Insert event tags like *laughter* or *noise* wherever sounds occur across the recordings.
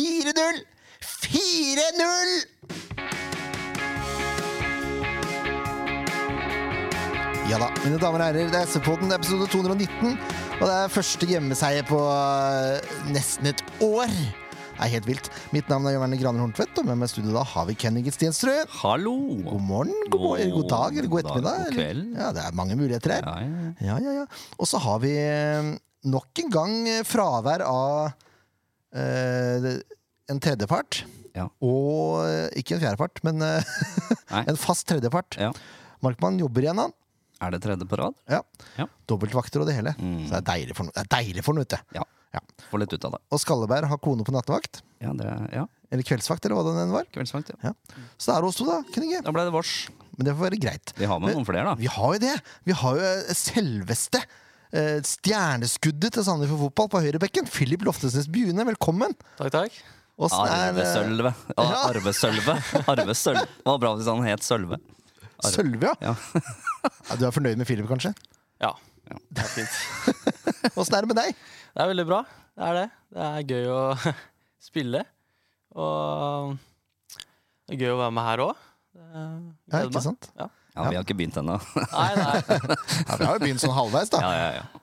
4-0! 4-0! Ja da, mine damer og herrer, det er SV-podden, episode 219. Og det er første hjemmeseier på øh, nesten et år. Det er helt vilt. Mitt navn er Jørn Graner Horntvedt, og med meg i studio da har vi Kenny Stenstrøm. Hallo! God morgen, god, morgen, god dag eller god ettermiddag. god eller- kveld. Ja, det er mange muligheter her. Ja, ja. Ja, ja, ja. Og så har vi eh, nok en gang eh, fravær av eh, en tredjepart. Ja. Og eh, ikke en fjerdepart, men eh, *laughs* en fast tredjepart. Ja. Markmann jobber igjen, han. Er det tredje på rad? Ja. Ja. Dobbeltvakter og det hele. Mm. Så det er deilig for, noe, vet du. Ja. Ja. Få litt ut av det. Og Skalleberg har kone på nattevakt. Ja, det er, ja. Eller kveldsvakt, eller hva det var. Kveldsvakt, ja. Ja. Så det er oss to, da. Knigge. Da ble det vårs. Men det får være greit. Vi har med noen flere, da. Vi har jo det. Vi har jo eh, selveste eh, stjerneskuddet til Sandefjord Fotball på høyrebekken. Philip Loftesnes Bjune, velkommen. Takk, takk. Er eh, Arvesølve. Ja, Ja. Arvesølve. Arvesølve. Det var bra hvis han het Sølve. Arve. Sølve, ja. Ja. *laughs* ja. Du er fornøyd med Philip, kanskje? Ja, Ja. det er fint. *laughs* Åssen er det med deg? Det er veldig bra. Det er det. Det er gøy å *laughs* spille. Og det er gøy å være med her òg. Ja, ikke sant? ja, vi har ikke begynt ennå. Nei, nei. *laughs* Ja, Vi har jo begynt sånn halvveis, da. Ja, ja, ja.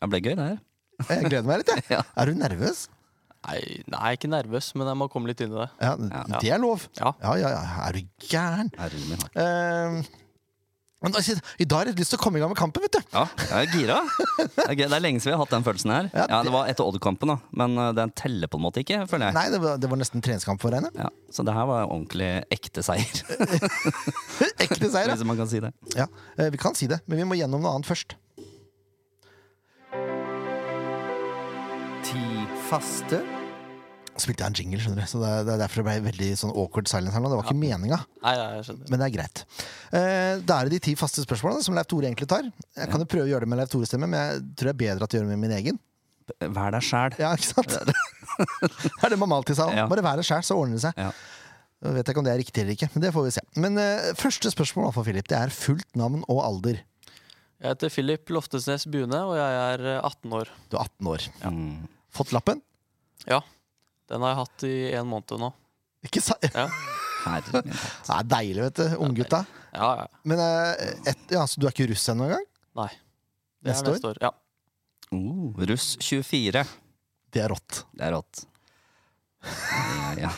Det ble gøy, det her. Jeg gleder meg litt, jeg. *laughs* Ja. Er du nervøs? nei. Nei, ikke nervøs, men jeg må komme litt inn i det. Ja, Ja. Det er lov. Ja. Ja, ja, ja. Er du gæren? Herre min hatt. Eh, men da- I dag har jeg lyst til å komme i gang med kampen, vet du. Ja, jeg er gira. Det er, lenge siden vi har hatt den følelsen her. Ja, Ja, Det var etter Odd-kampen, da. Men uh, den teller på en måte ikke, føler jeg. Nei, det var, det var nesten treningskamp for Reine. Ja, så det her var ordentlig ekte seier, *laughs* Ekte seier, ja. hvis man kan si det. ja. eh, Vi kan si det, men vi må gjennom noe annet først. Ti faste. Spilte jeg en jingle, skjønner du. Så det er, det er derfor det ble veldig sånn awkward silence her nå. Det var ikke meninga. Nei, nei, jeg skjønner. Men det er greit. Eh, da er det de ti faste spørsmålene som Leif Tore egentlig tar. Jeg kan jo prøve å gjøre det med Leif Tore stemme, men jeg tror det er bedre at jeg gjør det med min egen. Vær deg sjæl. Ja, ikke sant? det er det *laughs* mamma alltid sa. Ja. Bare vær det sjæl, så ordner det seg. Ja. Jeg vet ikke om det er riktig eller ikke, men det får vi se. Men eh, første spørsmål for Philip, det er fullt navn og alder. Jeg heter Philip Loftesnes Bune, og jeg er eh, 18 år. Du er 18 år. Ja. Fått lappen? Ja. Den har jeg hatt i en måned nå. Ikke sa Ja, Herre min hatt. er deilig, vet du. Unggutta. ja. ja. Men eh, et, ja, så du er ikke russ ennå engang? Nei. Det Neste er neste år. Ja. Uh, russ 24. Det er rått. Det er rått. Ja, ja.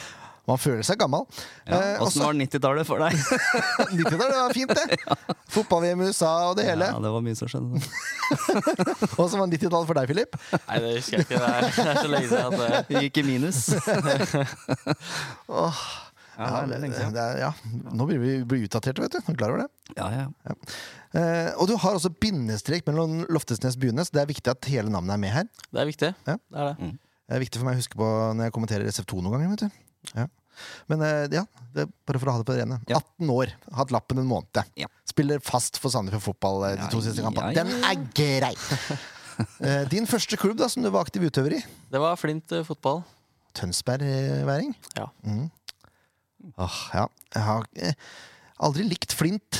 Man føler seg gammel. ja. Eh, Åssen var 90-tallet for deg? *laughs* 90-tallet, var fint, det. *laughs* Fotball-VM i USA og det hele. Ja, det var mye som skjedde. Og *laughs* så var 90-tallet for deg, Philip. Nei, det husker jeg ikke. Det er, det er så lenge siden at det Det gikk i minus. oh. Ja, det er det er, ja. Nå blir vi blir utdaterte, vet du. Er du klar over det? Ja, ja. Eh, og du har også bindestrek mellom Loftesnes Bunes. Det er viktig at hele navnet er med her. Det er viktig. Ja. Det er det. Det er viktig for meg å huske på når jeg kommenterer SF2 noen ganger. vet du. Ja. Men eh, ja, det er bare for å ha det på det rene. Ja. 18 år, hatt lappen en måned. Ja. Spiller fast for Sandefjord Fotball eh, de Ja, to siste kampene. ja. Den er grei! *laughs* Eh, Din første klubb da, som du var aktiv utøver i? Det var Flint fotball. Tønsberg-væring? Ja. Mm. Åh, ja. Jeg har aldri likt Flint.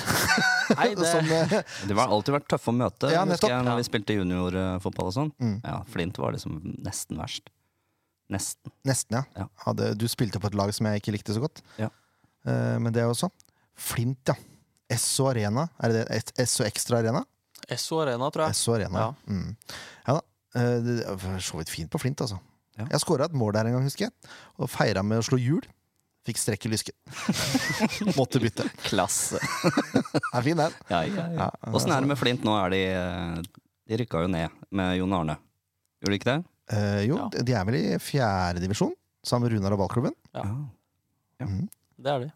Nei, *laughs* det, som, uh, Det har alltid vært tøffe å møte Ja, husker jeg, når vi spilte juniorfotball og sånn. Mm. Ja, Flint var liksom nesten verst. Nesten. nesten, ja. Ja. Hadde, du spilte på et lag som jeg ikke likte så godt. Ja. Eh, men det også. Flint, ja. Esso Arena. Er det det? Esso Extra Arena? Esso Arena, tror jeg. SO Arena, ja. Mm. ja da. Eh, det er så vidt fint på Flint, altså. Ja. Jeg skåra et mål der en gang, husker jeg. Og feira med å slå hjul. Fikk strekk i lysken. *laughs* Måtte bytte. Klasse. *laughs* Er fin, den. Ja, ja, ja. Ja, Åssen er det med Flint? Nå er de eh, De rykka jo ned med Jon Arne. Gjorde de ikke det? Eh, jo, Ja. de er vel i fjerdedivisjon, sammen med Runar og ballklubben. Ja. Ja. Mhm. Det er de.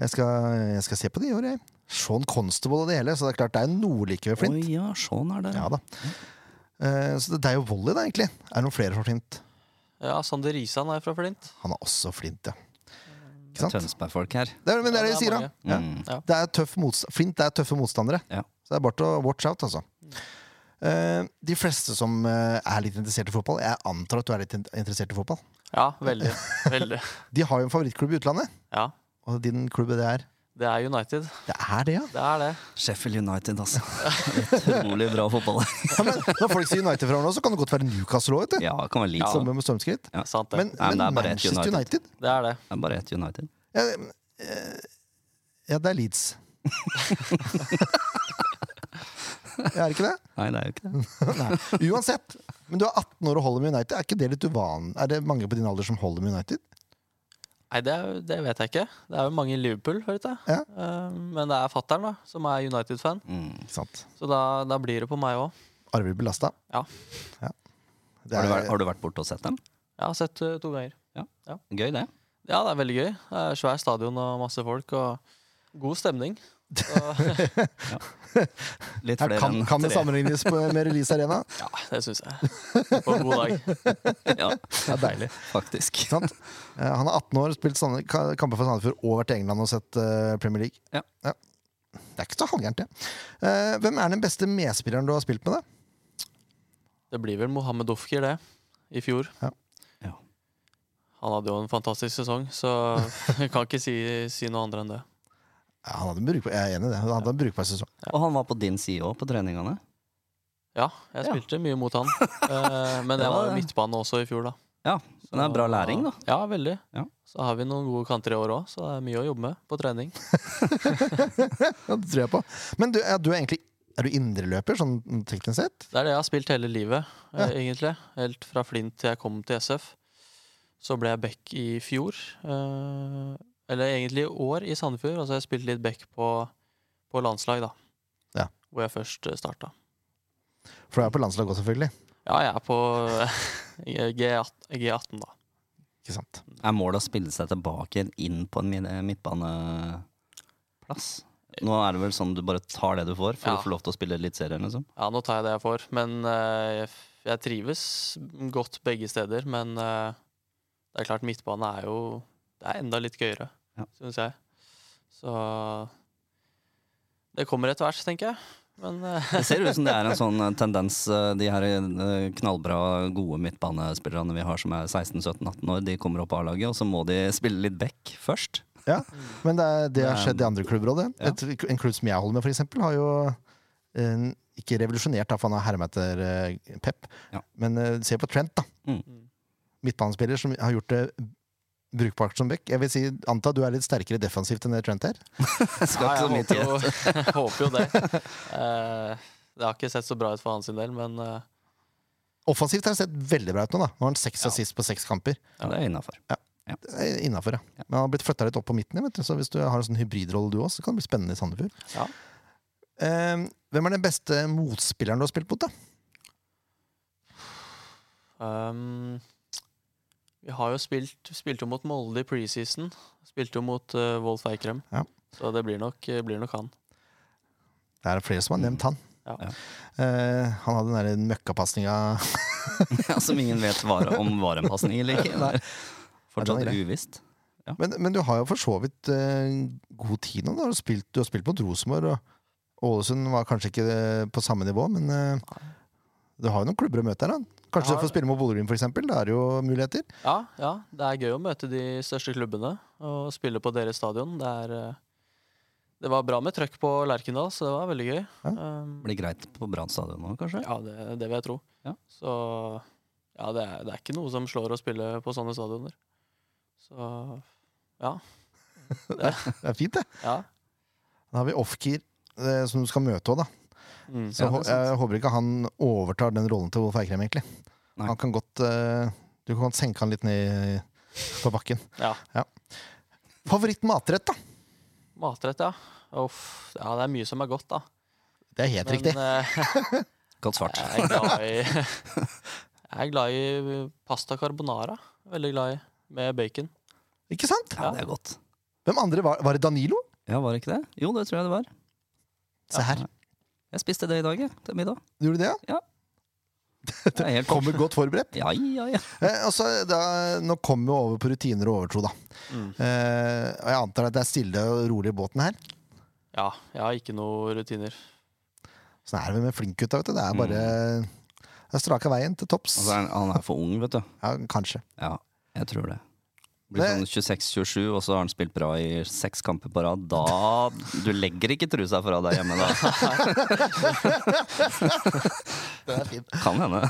Jeg, skal, jeg skal se på det i år, jeg. Sean Constable og det hele, så det er klart det er noe like ved Flint. Oi, ja, sånn er det. Ja da. Eh, så det er jo volley, da, egentlig. Er det noen flere fra Flint? Ja, Sander Risan er fra Flint. Han er også Flint, ja. Ikke sant? Tønsberg-folk her. Det er, men det er det de sier, mange. da. Ja. Mm. Ja. Det er tøff motsta- Flint er tøffe motstandere. Ja. Så det er bare til å watch out, altså. Eh, de fleste som eh, er litt interessert i fotball Jeg antar at du er litt interessert i fotball. Ja, veldig. veldig. *laughs* De har jo en favorittklubb i utlandet. Ja. Og din klubb det er Det er United. Det er det, ja. Det er det. Sheffield United, altså. *laughs* Utrolig bra fotball. ja men når folk sier United fra nå, så kan det godt være Newcastle òg. Ja, det kan være Leeds. Samme med stormskritt. Ja. Sant det. Men, Nei, men men, det er bare ett Manchester United. United, det er det. Det er bare ett United. ja, eh, ja, det er Leeds. *laughs* *laughs* ja, er det ikke det? Nei, det er jo ikke det. *laughs* Nei. Uansett. Men du er 18 år og holder med United. Er ikke det litt uvanlig? Er det mange på din alder som holder med United? Nei, det, er- det vet jeg ikke. Det er jo mange i Liverpool, vet jeg. Ja. Eh, men det er fattern som er United-fan, Mm. Så da, da blir det på meg òg. Arvelig belasta. Ja. Det Har, du er, vært, har du vært borte og sett dem? Har sett eh, to ganger. Gøy, det. Ja, det er veldig gøy. Det er Svær stadion og masse folk, og god stemning. Så, *laughs* Litt flere kan, enn kan det sammenlignes på, med Release Arena? *laughs* ja, det syns jeg. På en god dag. *laughs* Ja, Det er deilig. faktisk. Sant? Eh, Han er 18 år, spilt kamper for Sandefjord og vært i England og sett eh, Premier League. Ja. Det er ikke så halvgærent, det. Eh, hvem er den beste medspilleren du har spilt med, da? Det blir vel Mohammed Ofkir, det. I fjor. Ja. Ja. Han hadde jo en fantastisk sesong, så jeg kan ikke si, si noe andre enn det. Ja, han hadde en brukbar, jeg er enig i det. Han hadde en brukbar sesong. Og han var på din side òg, på treningene. Ja, jeg Ja. spilte mye mot han. *laughs* Eh, men jeg var jo midtbane også i fjor, da. Ja, men det er bra læring, da. Ja, veldig. Ja. Så har vi noen gode kanter i år òg, så det er mye å jobbe med på trening. *laughs* Ja, det tror jeg på. Men du, er, du er egentlig er du indreløper, sånn teknisk sett? Det er det jeg har spilt hele livet, Ja. eh, egentlig. Helt fra Flint til jeg kom til SF. Så ble jeg back i fjor. Eh, eller egentlig i år i Sandefjord. Og så har jeg spilt litt back på, på landslag, da. Ja. Hvor jeg først uh, starta. For du er på landslag også, selvfølgelig. Ja, jeg er på *laughs* G18, G18, da. Ikke sant? Er målet å spille seg tilbake inn på en midtbaneplass? Nå er det vel sånn du bare tar det du får, for Ja. å få lov til å spille Eliteserien, liksom? Ja, nå tar jeg det jeg får. Men uh, jeg, trives godt begge steder. Men uh, det er klart, midtbane er jo Det er enda litt gøyere, Ja. syns jeg. Så det kommer etter hvert, tenker jeg. Men eh, *laughs* Det ser ut som det er en *laughs* sånn eh, tendens. eh, De her knallbra, gode midtbanespillerne vi har som er 16-17-18 år, de kommer opp A-laget, og så må de spille litt back først. Ja, men det, er, det har skjedd i andre klubber òg. Ja. En klubb som jeg holder med, for eksempel, har jo eh, ikke revolusjonert, da, for han har herma etter eh, Pep. Ja. Men eh, se på Trent, da. Mm. Midtbanespiller som har gjort det brukbart som back. Jeg vil si, anta du er litt sterkere defensivt enn det Trent er. *laughs* Skal ja, ikke så mye til. håper jo, *laughs* håper jo det. Uh, *laughs* det har ikke sett så bra ut for hans del, men uh... Offensivt har det sett veldig bra ut nå. da Nå har han seks Ja. assist på seks kamper. Ja, det er innafor. Innafor, ja. Men han har blitt flytta litt opp på midten. Vet du. Så hvis du har en sånn hybridrolle du også, så kan det bli spennende i Sandefjord. Ja. Uh, hvem er den beste motspilleren du har spilt mot, da? Um, vi har jo spilt Spilte jo mot Molde i preseason. Spilte jo mot uh, Wolf Eikrem. Ja. Så det blir nok, eh, blir nok han. Det er flere som har nevnt han. Ja. Ja. Eh, han hadde den derre møkkapasninga *laughs* Ja, som ingen vet var, om var en pasning eller ikke. Det er Ja, fortsatt er uvisst. men, men du har jo for så vidt uh, god tid nå. Du, har spilt, du har spilt mot Rosenborg, og Ålesund var kanskje ikke på samme nivå, men uh, du har jo noen klubber å møte her. da Kanskje du får spille mot Bodø-Glimt, f.eks. Da er det jo muligheter. Ja, ja, det er gøy å møte de største klubbene og spille på deres stadion. Det, er, eh, det var bra med trøkk på Lerkendal, så det var veldig gøy. Ja. Um, Blir greit på Brann stadion òg, kanskje? ja, det, det vil jeg tro. Ja. Så ja, det er, det er ikke noe som slår å spille på sånne stadioner. Så ja. *laughs* Det er fint, det. ja. Da har vi off-gear som du skal møte òg, da. Mm. Så Ja, jeg håper ikke han overtar den rollen til Wolf Eikrem, egentlig. Nei. Han kan godt uh, Du kan godt senke han litt ned på bakken. ja. Favoritt matrett, da? Matrett, ja. Uff, ja, det er mye som er godt, da. Det er helt Men riktig. Uh, Godt svart. *laughs* jeg er glad i Jeg er glad i pasta carbonara. Veldig glad i. Med bacon. Ikke sant? Ja, det er godt. Hvem andre var, var det Danilo? Ja, var det ikke det? Jo, det tror jeg det var. Se her. Jeg spiste det i dag, jeg, til middag. Gjorde du det? ja? *laughs* Det helt Kommer godt forberedt. Ja, ja, ja. *laughs* Eh, altså, da, nå kommer vi over på rutiner og overtro, da. Mm. Eh, og jeg antar at det er stille og rolig i båten her. Ja, jeg har ikke noe rutiner. Sånn er det med flinkgutta, vet du. Det er bare Det er straka veien til topps. Altså, han- han er for ung, vet du. Ja, kanskje. Ja, jeg tror det. Blir sånn 26-27, og så har han spilt bra i seks kamper på rad. Da Du legger ikke trusa fra deg hjemme da. *laughs* Den er fin. Kan hende.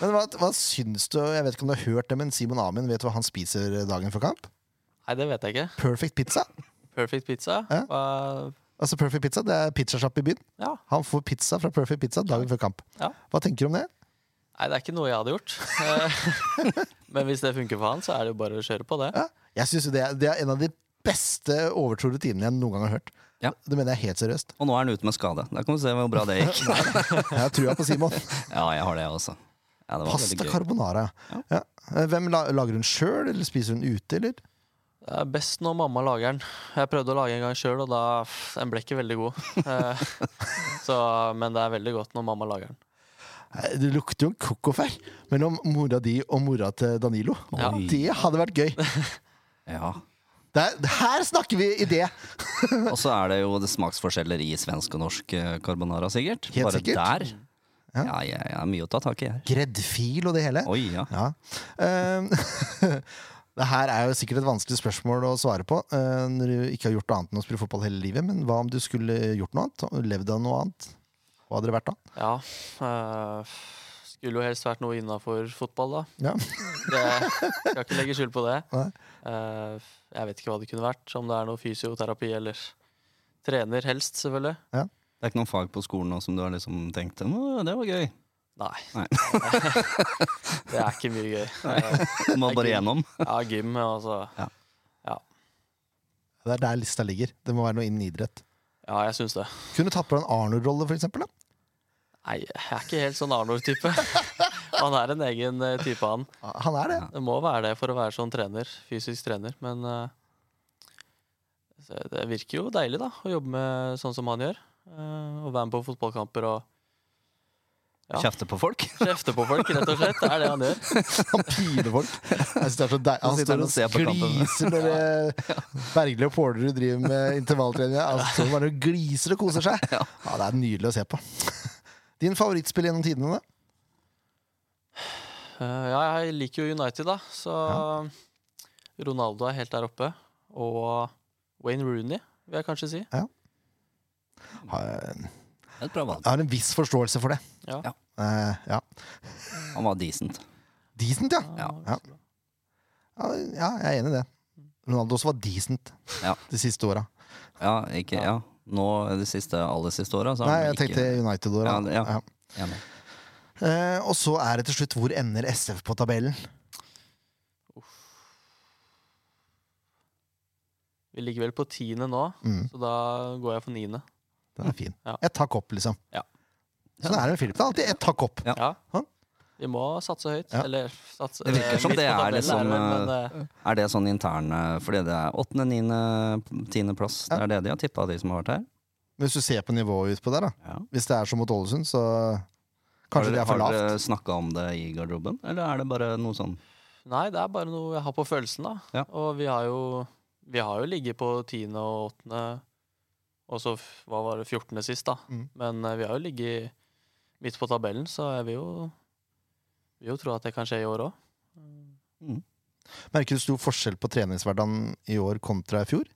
Men hva, hva syns du Jeg vet ikke om du har hørt det, men Simon Amin, vet du hva han spiser dagen før kamp? Nei, det vet jeg ikke. Perfect pizza. Perfect pizza. Ja. Hva- Altså Perfect Pizza, Det er pizzasjapp i byen. ja. Han får pizza fra Perfect Pizza dagen før kamp. Ja. Hva tenker du om det? Nei, det er ikke noe jeg hadde gjort. Eh, *laughs* Men hvis det funker for han, så er det jo bare å kjøre på det. Ja. Jeg synes det, er- det er en av de beste overtro rutinene jeg noen gang har hørt. Ja. Det mener jeg helt seriøst. Og nå er han ute med skade. Da kan vi se hvor bra det gikk. *laughs* Jeg har trua på Simon. *laughs* Ja, jeg har det, jeg også. Ja, det var Pasta carbonara. Ja. Ja. Hvem Lager hun sjøl, eller spiser hun ute, eller? Det er best når mamma lager den. Jeg prøvde å lage en gang sjøl, og da den ble ikke veldig god. Eh, Så, men det er veldig godt når mamma lager den. Eh, Det lukter jo en cook-off her mellom mora di og mora til Danilo. Ja. Det hadde vært gøy. *laughs* Ja. Der, her snakker vi idé! *laughs* Og så er det jo det smaksforskjeller i svensk og norsk eh, carbonara, sikkert. Helt Bare sikkert. der. Ja. Ja, jeg, jeg har mye å ta tak i her. Greddfil og det hele. Oi, ja. Ja. Eh, *laughs* det her er jo sikkert et vanskelig spørsmål å svare på eh, når du ikke har gjort noe annet enn å spille fotball hele livet. Men hva om du skulle gjort noe annet? Levd av noe annet? Hva hadde det vært da? Ja. øh, skulle jo helst vært noe innafor fotball, da. Ja. Det, skal ikke legge skjul på det. *laughs* Nei. Eh, jeg vet ikke hva det kunne vært. Om det er noe fysioterapi eller trener, helst, selvfølgelig. Det er ikke noen fag på skolen nå som du har liksom tenkt «Å, det var gøy. Nei. Nei. *laughs* det er ikke mye gøy. Du må bare gjennom. Ja, gym, altså. Det er der lista ligger. Det må være noe innen idrett. Ja, jeg syns det. Kunne tatt på deg en Arnold-rolle, for eksempel. Da? Nei, jeg er ikke helt sånn Arnold-type. *laughs* Han er en egen eh, type, han. Han er det. Det må være det for å være sånn trener, fysisk trener, men uh, det virker jo deilig, da, å jobbe med sånn som han gjør. Uh, og være med på fotballkamper og Ja. Kjefte på folk. *laughs* kjefte på folk, rett og slett. Det er det han gjør. *laughs* Han piler folk. Jeg synes det er så deil. Han står og og ser på kampen. gliser når *laughs* eh, Bergli og Pålerud driver med intervalltrening. Han står bare og gliser og koser seg. Ja. Ja, Det er nydelig å se på. Din favorittspill gjennom tidene, da? Eh, ja, jeg liker jo United, da, så Ronaldo er helt der oppe. Og Wayne Rooney, vil jeg kanskje si. Ja. Har, Et bra valg. jeg har en viss forståelse for det. Ja. Ja. Eh, ja. Han var decent. Decent, ja. Ja. Ja. ja. Ja, jeg er enig i det. Ronaldo også var decent Ja. de siste åra. Ja, ikke Ja. Nå de siste, aller siste åra, Nei, jeg ikke tenkte United-åra. Ja, ja. Ja. Enig. Eh, og så er det til slutt hvor ender SF på tabellen? Vi ligger vel på tiende nå, Mm, så da går jeg for niende. Den er fin. Ja. Ett hakk opp, liksom. Ja. Sånn er det med Philip. Det er alltid ett hakk opp. Ja. Ja. Vi må satse høyt. Ja. Eller satse Det virker som det er liksom, men, eh, Er det sånn interne Fordi det er åttende, niende, tiendeplass. Det er det de har tippa, de som har vært her. Hvis du ser på nivået utpå der, da. Ja. Hvis det er som mot Ålesund, så kanskje det er for Har lavt. dere snakka om det i garderoben, eller er det bare noe sånn Nei, det er bare noe jeg har på følelsen, da. Ja. Og vi har jo Vi har jo ligget på tiende og åttende, og så hva var det, fjortende sist, da. Mm. Men eh, vi har jo ligget midt på tabellen, så jeg vil jo vil jo tro at det kan skje i år òg. mm. Merker du stor forskjell på treningshverdagen i år kontra i fjor?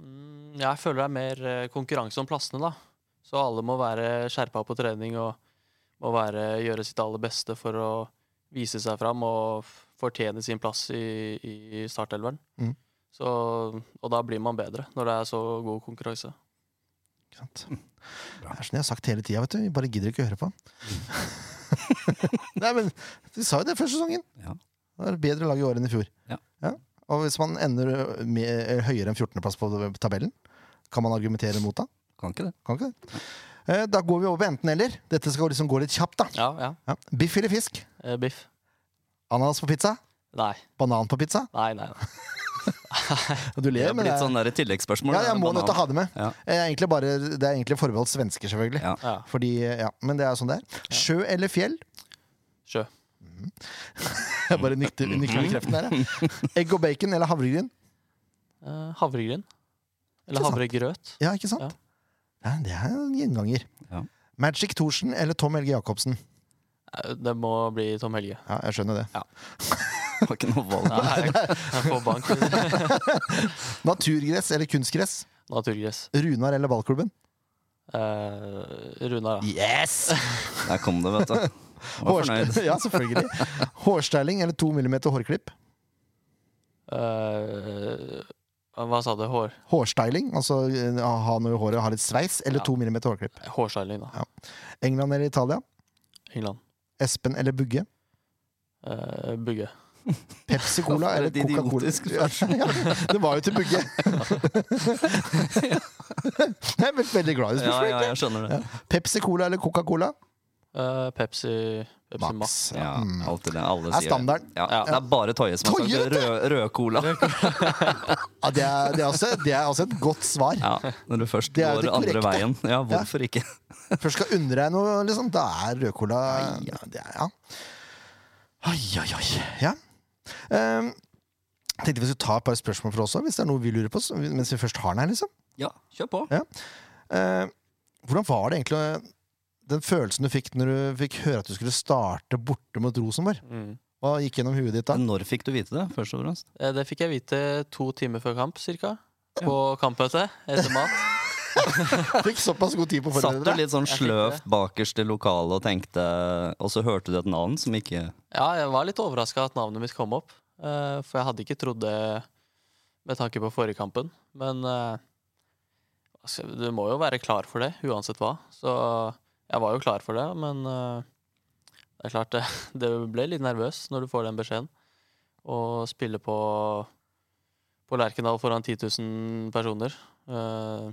Mm, jeg føler det er mer eh, konkurranse om plassene, da. Så alle må være skjerpa på trening og må være, gjøre sitt aller beste for å vise seg fram og fortjene sin plass i, i startelveren. Mm. Så, og da blir man bedre, når det er så god konkurranse. Ikke sant? Det er sånn jeg har sagt hele tida, vet du. Vi bare gidder ikke å høre på. *laughs* Nei, men Vi sa jo det første sesongen. Ja. Det er bedre lag i år enn i fjor. Ja. Og hvis man ender med, høyere enn 14.-plass på tabellen, kan man argumentere mot det? Kan ikke det. Kan ikke det? Eh, Da går vi over på enten-eller. Dette skal liksom gå litt kjapt, da. Ja, ja. Ja. Biff eller fisk? Eh, biff. Ananas på pizza? Nei. Banan på pizza? Nei, nei. nei. *laughs* Du ler, det men blitt sånn der tilleggsspørsmål. ja, jeg må nødt til å ha det med. Ja. Er egentlig bare, det er egentlig forbeholdt svensker, selvfølgelig. Ja. Fordi, ja, Men det er sånn det er. Sjø eller fjell? Sjø. *laughs* Jeg bare nikker med kreften her. jeg. Egg og bacon eller havregryn? Uh, havregryn. Eller havregrøt. Ja, ikke sant? Ja. Ja, det er en gjenganger. Ja. Magic Thorsen eller Tom Helge Jacobsen? Eh, Det må bli Tom Helge. Ja, jeg skjønner det. Ja. *laughs* Var ikke noe valg. Nei, jeg får bank. *laughs* Naturgress eller kunstgress? Naturgress. Runar eller ballklubben? Eh, Runar, ja. Yes! *laughs* Der kom det, vet du. Jeg Var fornøyd. *laughs* ja, selvfølgelig. Hårstyling eller to millimeter hårklipp? Eh, hva sa du? Hår, Hårstyling, altså eh, ha noe i håret, og ha litt sveis, eller Ja. to millimeter hårklipp? hårstyling, da. England eller Italia? England. Espen eller Bugge? Eh, Bugge. Pepsi Cola eller Coca-Cola? *laughs* Ja, det var jo til Bugge. *laughs* Jeg er veldig- glad i Ja, ja, jeg skjønner det. Pepsi Cola eller Coca-Cola? Eh, Pepsi, Pepsi Max. Max. Ja, Mm. alltid det. Alle sier er standarden. Ja, Ja. det er bare Toje som har sagt rød, cola. *laughs* Ja, det, er, det, er også, det er også et godt svar. Ja, når du først går det andre veien. Ja, hvorfor ikke? Først skal unne deg noe, liksom, da er rød cola ja, det er, ja. Oi, oi, oi. Ja. Um, tenkte vi skulle ta et par spørsmål for oss også, hvis det er noe vi lurer på. Mens vi først har den her, liksom. Ja, kjør på. Eh, hvordan var det egentlig den følelsen du fikk når du fikk høre at du skulle starte borte mot Rosenborg? Mm. Hva gikk gjennom huet ditt da? Når fikk du vite det, først og fremst? Eh, Det fikk jeg vite to timer før kamp, cirka. På kampmøtet etter mat. *laughs* Fikk såpass god tid på å Satt du litt sånn sløvt bakerst i lokalet og tenkte Og så hørte du et navn som ikke Ja, jeg var litt overraska at navnet mitt kom opp. Uh, For jeg hadde ikke trodd det med tanke på forrige kampen. Men uh, altså, du må jo være klar for det, uansett hva. Så jeg var jo klar for det, men uh, det er klart det, *laughs* det ble litt nervøs når du får den beskjeden. Å spille på, på Lerkendal foran 10 000 personer. eh,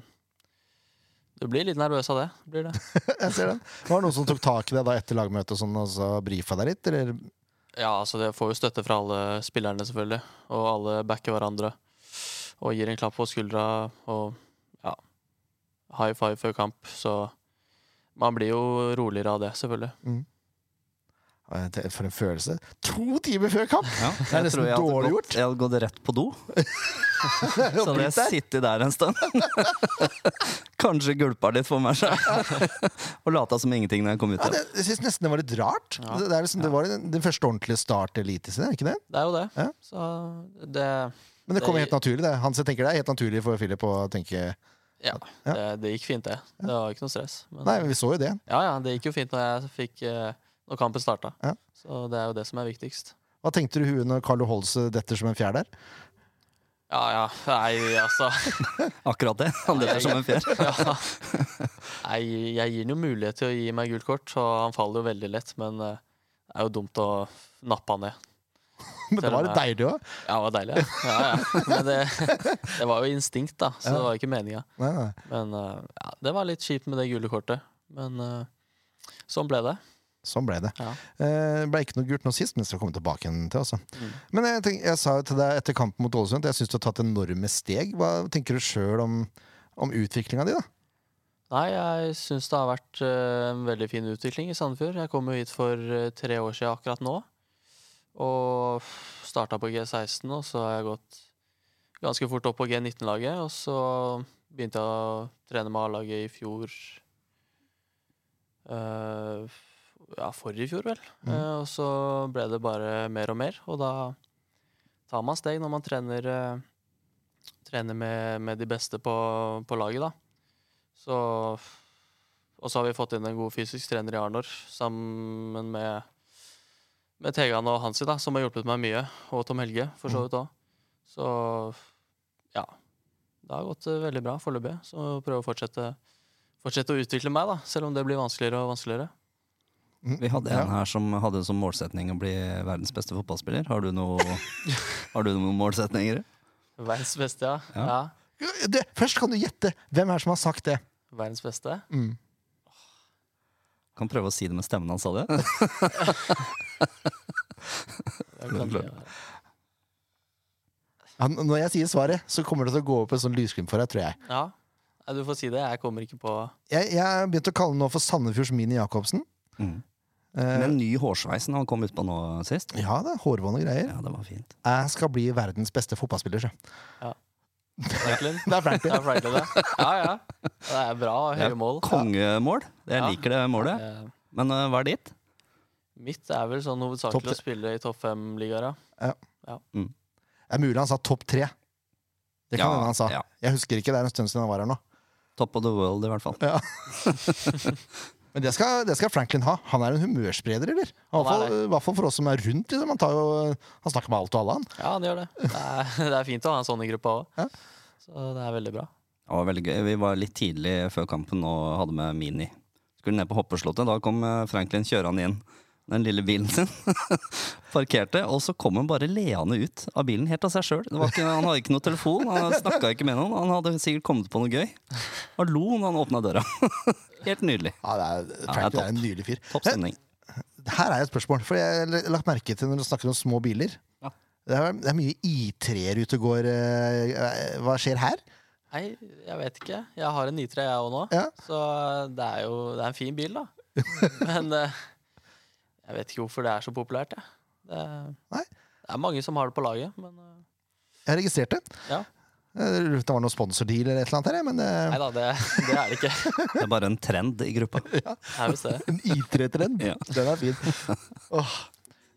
du blir litt nervøs av det. Blir det. *laughs* Jeg ser den. Var det noen som tok tak i det da etter lagmøtet sånn, og så brifa deg litt? Eller? Ja, altså det får jo støtte fra alle spillerne, selvfølgelig. Og alle backer hverandre. Og gir en klapp på skuldra og ja, high five før kamp. Så man blir jo roligere av det, selvfølgelig. Det- For en følelse. To timer før kamp! ja, er nesten dårlig gått, gjort. Jeg hadde gått rett på do. *laughs* Så hadde jeg sittet der en stund. *laughs* Kanskje gulpa litt for meg sjøl. *laughs* Og lata som ingenting når jeg kom ut Ja, det, jeg syns nesten det var litt rart. Ja. Det, det, er liksom, det var den, den første ordentlige start til Eliteserien, er det ikke det? Det er jo det. Ja. Så det Men det kom Det- helt naturlig, det. Hans, jeg tenker det er helt naturlig for Philip å tenke Ja, Ja. Det, det gikk fint, det. Det var ikke noe stress. Men, Nei, men vi så jo det. Ja, ja, det gikk jo fint når jeg fikk eh, Når kampen starta. Ja. Så det er jo det som er viktigst. Hva tenkte du huet når Carlo Holse detter som en fjær der? Ja, ja. Nei, altså *laughs* Akkurat det. Han detter som en fjær. ja. Nei, jeg gir han jo mulighet til å gi meg gult kort, og han faller jo veldig lett. Men eh, det er jo dumt å nappe han ned. *laughs* Men det var litt deilig òg. Ja, det var deilig. Ja. Ja, ja. Men det, det var jo instinkt, da, så Ja. det var ikke meninga. Men eh, ja, det var litt kjipt med det gule kortet. Men eh, sånn ble det. Sånn ble det. Ja. Eh, ble ikke noe gult nå sist, men skal komme tilbake igjen til. Også. Mm. Men jeg, tenk, jeg sa jo til deg etter kampen mot Ålesund at jeg syns du har tatt enorme steg. Hva tenker du sjøl om, om utviklinga di, da? Nei, jeg syns det har vært eh, en veldig fin utvikling i Sandefjord. Jeg kom jo hit for eh, tre år siden akkurat nå. Og starta på G16, og så har jeg gått ganske fort opp på G19-laget. Og så begynte jeg å trene med A-laget i fjor eh, Ja, forrige fjor, vel. Mm. Uh, og så ble det bare mer og mer, og da tar man steg når man trener, uh, trener med, med de beste på, på laget, da. Så Og så har vi fått inn en god fysisk trener i Arnor, sammen med, med Tegan og Hansi, da, som har hjulpet meg mye. Og Tom Helge, for så vidt òg. Så ja. Det har gått eh, veldig bra foreløpig. Så prøve å fortsette, fortsette å utvikle meg, da, selv om det blir vanskeligere og vanskeligere. Vi hadde Ja. en her som hadde som målsetning å bli verdens beste fotballspiller. Har du, noe, *laughs* har du noen målsetninger? Verdens beste, ja. Ja. ja. Det, først kan du gjette. Hvem er det som har sagt det? Verdens beste. Mm. Kan prøve å si det med stemmen hans, sa *laughs* det. Han, når jeg sier svaret, så kommer det til å gå opp en sånn lysglimt for deg, tror jeg. ja. Du får si det. Jeg kommer ikke på Jeg, jeg har begynt å kalle den nå for Sandefjords Mini Jacobsen. Mm. Eh, Med en ny hårsveis han kom ut på nå sist. ja, det er hårvåne greier. Ja, det var fint. Jeg skal bli verdens beste fotballspiller, sjø. Franklin. *laughs* Det er Franklin. Ja, Franklin, ja. ja, ja. Det er bra. Det er Høye mål. Kongemål. Jeg Ja. liker det målet. Men uh, hva er ditt? Mitt er vel sånn hovedsakelig å spille i topp fem-ligaer, ja. Det er mulig han sa topp tre. Det kan Ja, hende han sa. ja. Jeg husker ikke, det er en stund siden han var her nå. Top of the world, i hvert fall. *laughs* *laughs* Men det skal, det skal Franklin ha. Han er en humørspreder, eller? I hvert er fall, hvert fall for oss som er rundt. Liksom. Han, tar jo, han snakker med alt og alle, han. Ja, han gjør det. Det er, *laughs* det er fint å ha en sånn i gruppa òg. Ja. Så det er veldig bra. Det var veldig gøy. Vi var litt tidlig før kampen og hadde med Mini. Skulle ned på hoppeslottet. Da kom eh, Franklin kjørende inn. Den lille bilen sin. *laughs* Parkerte, og så kom han bare leende ut av bilen helt av seg sjøl. Han hadde ikke noe telefon, han snakka ikke med noen. Han hadde sikkert kommet på noe gøy. Han lo når han åpna døra. *laughs* Helt nydelig. Ja, det er, det er er, en nydelig fyr. Topp stemning. Her er et spørsmål, for jeg har lagt merke til når du snakker om små biler. Ja. Det, er, det er mye I3-er ute og går. eh, Hva skjer her? Nei, jeg vet ikke. Jeg har en I3, jeg òg nå. Ja. Så det er jo det er en fin bil, da. *laughs* Men eh, jeg vet ikke hvorfor det er så populært, jeg. Det, Nei. det er mange som har det på laget, men eh, Jeg har registrert det. Ja. Jeg det var noen sponsordeal eller et eller annet her, men eh, nei da, det, det er det ikke. *laughs* Det er bare en trend i gruppa. *laughs* Det er visst en I3-trend. Ja. Den er fin. *laughs*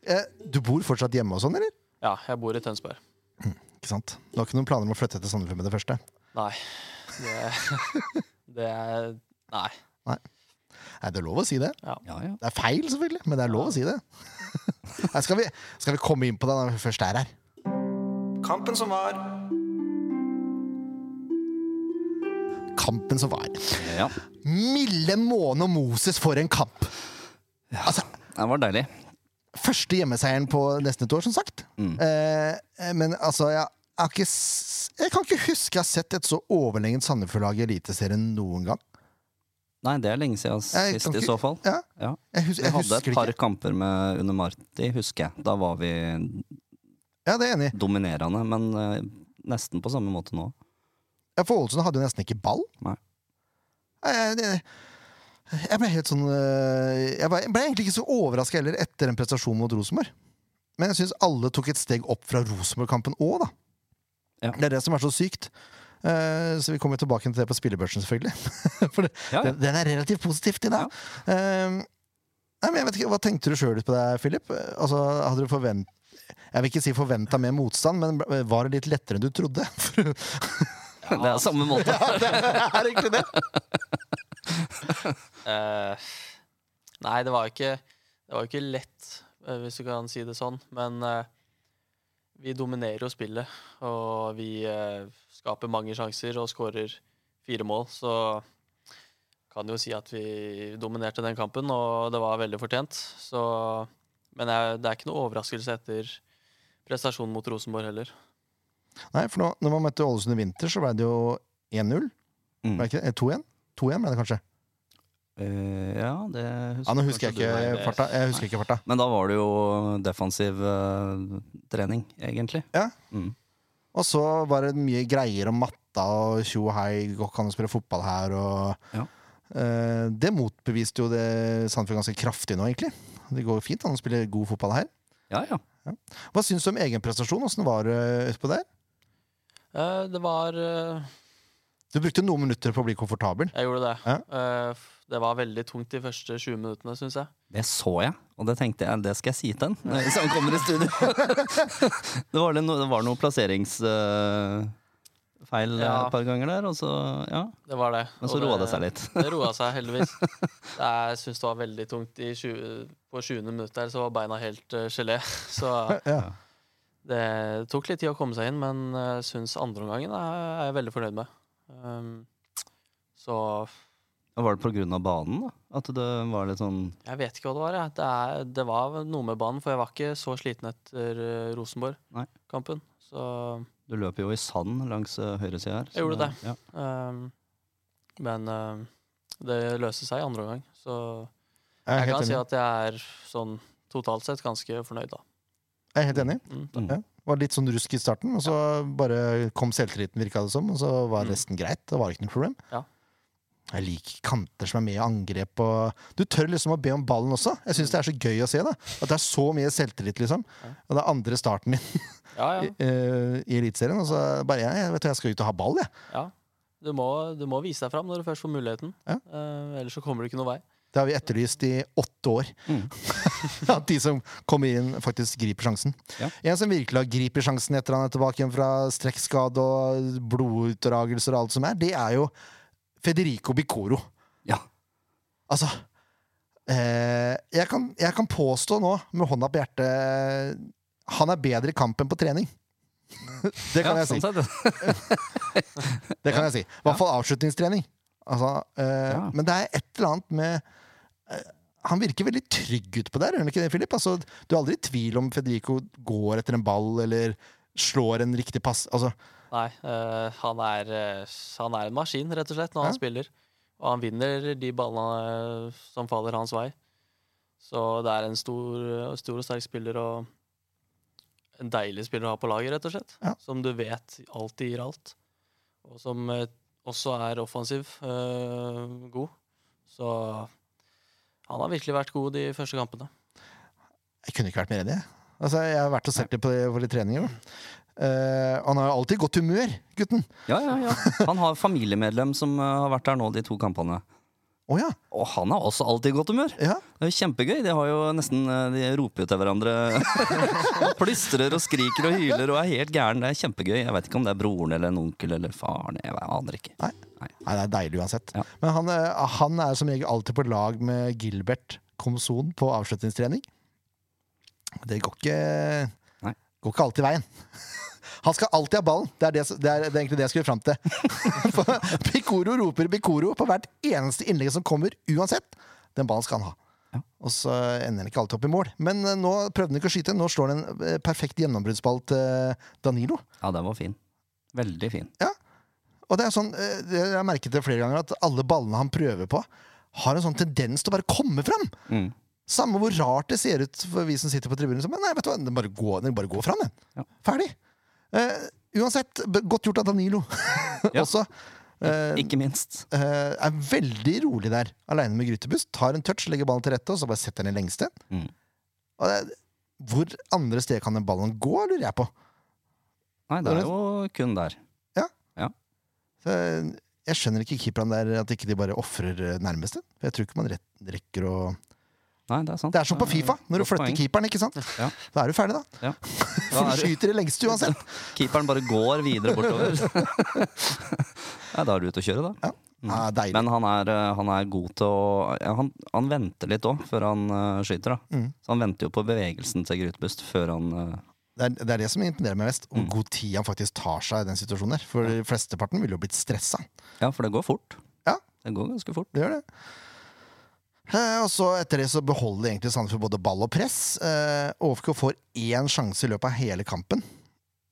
Eh, Du bor fortsatt hjemme og sånn, eller? Ja, jeg bor i Tønsberg. Ikke sant? Du har ikke noen planer om å flytte til Sandefjord med det første? Nei. Det, det er Nei. Nei, det er lov å si det. Ja, ja. Det er feil, selvfølgelig, men det er lov å si det. *laughs* Nei, skal, vi, skal vi komme inn på det når vi først er her? Kampen som var. Kampen som var. ja. Milde måne og Moses for en kamp! Altså, Det var deilig. første hjemmeseieren på nesten et år, som sagt. Mm. Eh, men altså, jeg, har ikke, jeg kan ikke huske jeg har sett et så overlegent Sandefjord-lag i Eliteserien noen gang. Nei, det er lenge siden Jeg sist, kan i så fall. Ja, Ja. jeg, hus, Vi hadde et par ikke. kamper med under Marti, husker jeg. Da var vi Ja, det er enig dominerende, men uh, nesten på samme måte nå. Ja, for Ålesund hadde jo nesten ikke ball. Nei. Jeg, jeg, jeg ble helt sånn øh, Jeg ble, jeg ble egentlig ikke så overraska heller etter en prestasjon mot Rosenborg. Men jeg syns alle tok et steg opp fra Rosenborg-kampen òg, da. Ja. Det er det som er så sykt. Eh, så vi kommer tilbake til det på spillebørsen, selvfølgelig. *laughs* For det, Ja, ja. den, den er relativt positivt i dag. Eh, nei, men jeg vet ikke, Hva tenkte du sjøl på det, Philip? Altså, hadde du forvent... Jeg vil ikke si forventa mer motstand, men var det litt lettere enn du trodde? *laughs* Det er samme måte. *laughs* det er egentlig det. uh, nei, det var ikke Det var ikke lett, hvis du kan si det sånn. Men eh, vi dominerer jo spillet, og vi eh, skaper mange sjanser og skårer fire mål. Så kan jo si at vi dominerte den kampen, og det var veldig fortjent. Så, men jeg, det er ikke noe overraskelse etter prestasjonen mot Rosenborg heller. Nei, for nå, når man møtte Ålesund i vinter, så ble det jo 1-0. Mm. Ble det ikke det? Eh, 2-1? 2-1 ble det kanskje. Eh, ja, det husker Ja, nå husker jeg ikke farta. Jeg husker ikke farta. Men da var det jo defensiv uh, trening, egentlig. Ja. Mm. Og så var det mye greier om matta og tjo og hei, kan du spille fotball her og Ja. uh, Det motbeviste jo det Sandefjord ganske kraftig nå, egentlig. Det går fint an å spille god fotball her. Ja, ja. Hva syns du om egen prestasjon? Åssen var det utpå der? Uh, det var eh, Du brukte noen minutter på å bli komfortabel. Jeg gjorde det. Ja. Eh, det var veldig tungt de første 20 minuttene, syns jeg. Det så jeg, og det tenkte jeg det skal jeg si til han hvis han kommer i studio. *laughs* det, var noe, det var noe plasseringsfeil Ja. et par ganger der, og så ja. Det var det. Men så roa det seg litt. Det roa seg heldigvis. *laughs* Jeg syns det var veldig tungt. I 20, på 20. minutt der så var beina helt uh, gelé. *laughs* Så Ja. det tok litt tid å komme seg inn, men uh, syns andreomgangen er, er jeg veldig fornøyd med. Um, så Var det av banen, da? At det var litt sånn jeg vet ikke hva det var. Jeg. Det, er, det var noe med banen, for jeg var ikke så sliten etter uh, Rosenborg-kampen. Så Du løper jo i sand langs uh, høyresida her. Jeg gjorde det. Ja. um, Men um, det løste seg i andre omgang. Så Jeg jeg kan kan si at jeg er sånn totalt sett ganske fornøyd, da. Jeg er helt enig. Mm. Mm. Ja. Det var litt sånn rusk i starten, og så bare kom selvtilliten, virka det som. Og så var Mm. resten greit. Det var ikke noe problem. Ja. Jeg liker kanter som er med i angrep. Og du tør liksom å be om ballen også. Jeg syns det er så gøy å se. da At det er så mye selvtillit, liksom. Og det er andre starten din Ja, *laughs* i, ja. eh, i Eliteserien. Og så bare jeg, jeg vet du, jeg skal ut og ha ball, jeg. ja. Du, må, du må vise deg fram når du først får muligheten. Ja. Uh, ellers så kommer du ikke noen vei. Det har vi etterlyst i åtte år. *laughs* At de som kommer inn, faktisk griper sjansen. Ja. En som virkelig har griper sjansen etter han er tilbake igjen fra strekkskade og blodutdragelser og alt som er, det er jo Federico Bicoro. Ja. Altså eh, jeg, kan, jeg kan påstå nå, med hånda på hjertet, han er bedre i kamp enn på trening. *laughs* det kan ja, jeg si. sånn. *laughs* Det kan jeg si. I hvert fall avslutningstrening. Altså, eh, Ja. Men det er et eller annet med Han virker veldig trygg utpå der, gjør han ikke det, Philip? Altså, du er aldri i tvil om Federico går etter en ball eller slår en riktig pass. Altså, Nei, øh, han, er, eh, han er en maskin, rett og slett, når Ja. han spiller. Og han vinner de ballene eh, som faller hans vei. Så det er en stor, stor og sterk spiller og en deilig spiller å ha på laget, rett og slett. Ja. Som du vet alltid gir alt. Og som eh, også er offensiv øh, god. Så han har virkelig vært god de første kampene. jeg kunne ikke vært mer enig. jeg. Altså, jeg har vært og sett det på, våre treninger. Eh, han har alltid godt humør, gutten. Ja, ja, ja. Han har familiemedlem som eh, har vært der nå de to kampene. Å ja. Og han har også alltid i godt humør. ja. Det er jo kjempegøy. De har jo nesten eh, De roper jo til hverandre. *laughs* Plystrer og skriker og hyler og er helt gæren. Det er kjempegøy. Jeg vet ikke om det er broren eller en onkel eller faren. Jeg aner ikke. Nei. Nei, det er deilig uansett. Ja. Men han, eh, han er som regel alltid på lag med Gilbert Komson på avslutningstrening. Det går ikke, Nei. går ikke alltid veien. Han skal alltid ha ballen. Det er, det, det er, det er egentlig det jeg skulle fram til. *laughs* Bikoro roper Bikoro på hvert eneste innlegg som kommer, uansett. Den ballen skal han ha. Ja. Og så ender han ikke alltid opp i mål. Men eh, nå prøvde han ikke å skyte. Nå slår han en eh, perfekt gjennombruddsball til Danilo. Ja, den var fin. Veldig fin. Ja. Og det er sånn, jeg har merket det flere ganger, at alle ballene han prøver på, har en sånn tendens til å bare komme fram. Mm. Samme hvor rart det ser ut for vi som sitter på tribunen. Men nei, vet du hva, den bare går, den bare går fram, den. Ja. Ferdig. Eh, uansett, godt gjort av Danilo *laughs* Ja. også. Uh, Ikke minst. Uh, er veldig rolig der, aleine med Grytebust. Tar en touch, legger ballen til rette, og så bare setter den i lengste. Mm. Og det, hvor andre steder kan den ballen gå, lurer jeg på. Nei, det er jo kun der. Så eh, jeg skjønner ikke keeperne der, at ikke de bare ofrer nærmeste. For jeg tror ikke man rekker å Nei, det er sant. Det er som på Fifa, når du flytter poeng. keeperen, ikke sant? Ja. Da er du ferdig, da. Ja. *laughs* For du er, skyter det lengste uansett. *laughs* keeperen bare går videre bortover. *laughs* ja, da er du ute å kjøre, da. Ja, Ah, Men han er, eh, han er god til å han, han venter litt òg, før han uh, skyter. da Mm. Så Han venter jo på bevegelsen til Grytbust før han uh, Det er, det er det som imponerer meg mest. Hvor Mm. god tid han faktisk tar seg i den situasjonen der. For flesteparten ville jo blitt stressa. Ja, for det går fort. Ja. Det går ganske fort. Det gjør det. Eh, og så Etter det så beholder egentlig Sandefjord både ball og press. Eh, får én sjanse i løpet av hele kampen,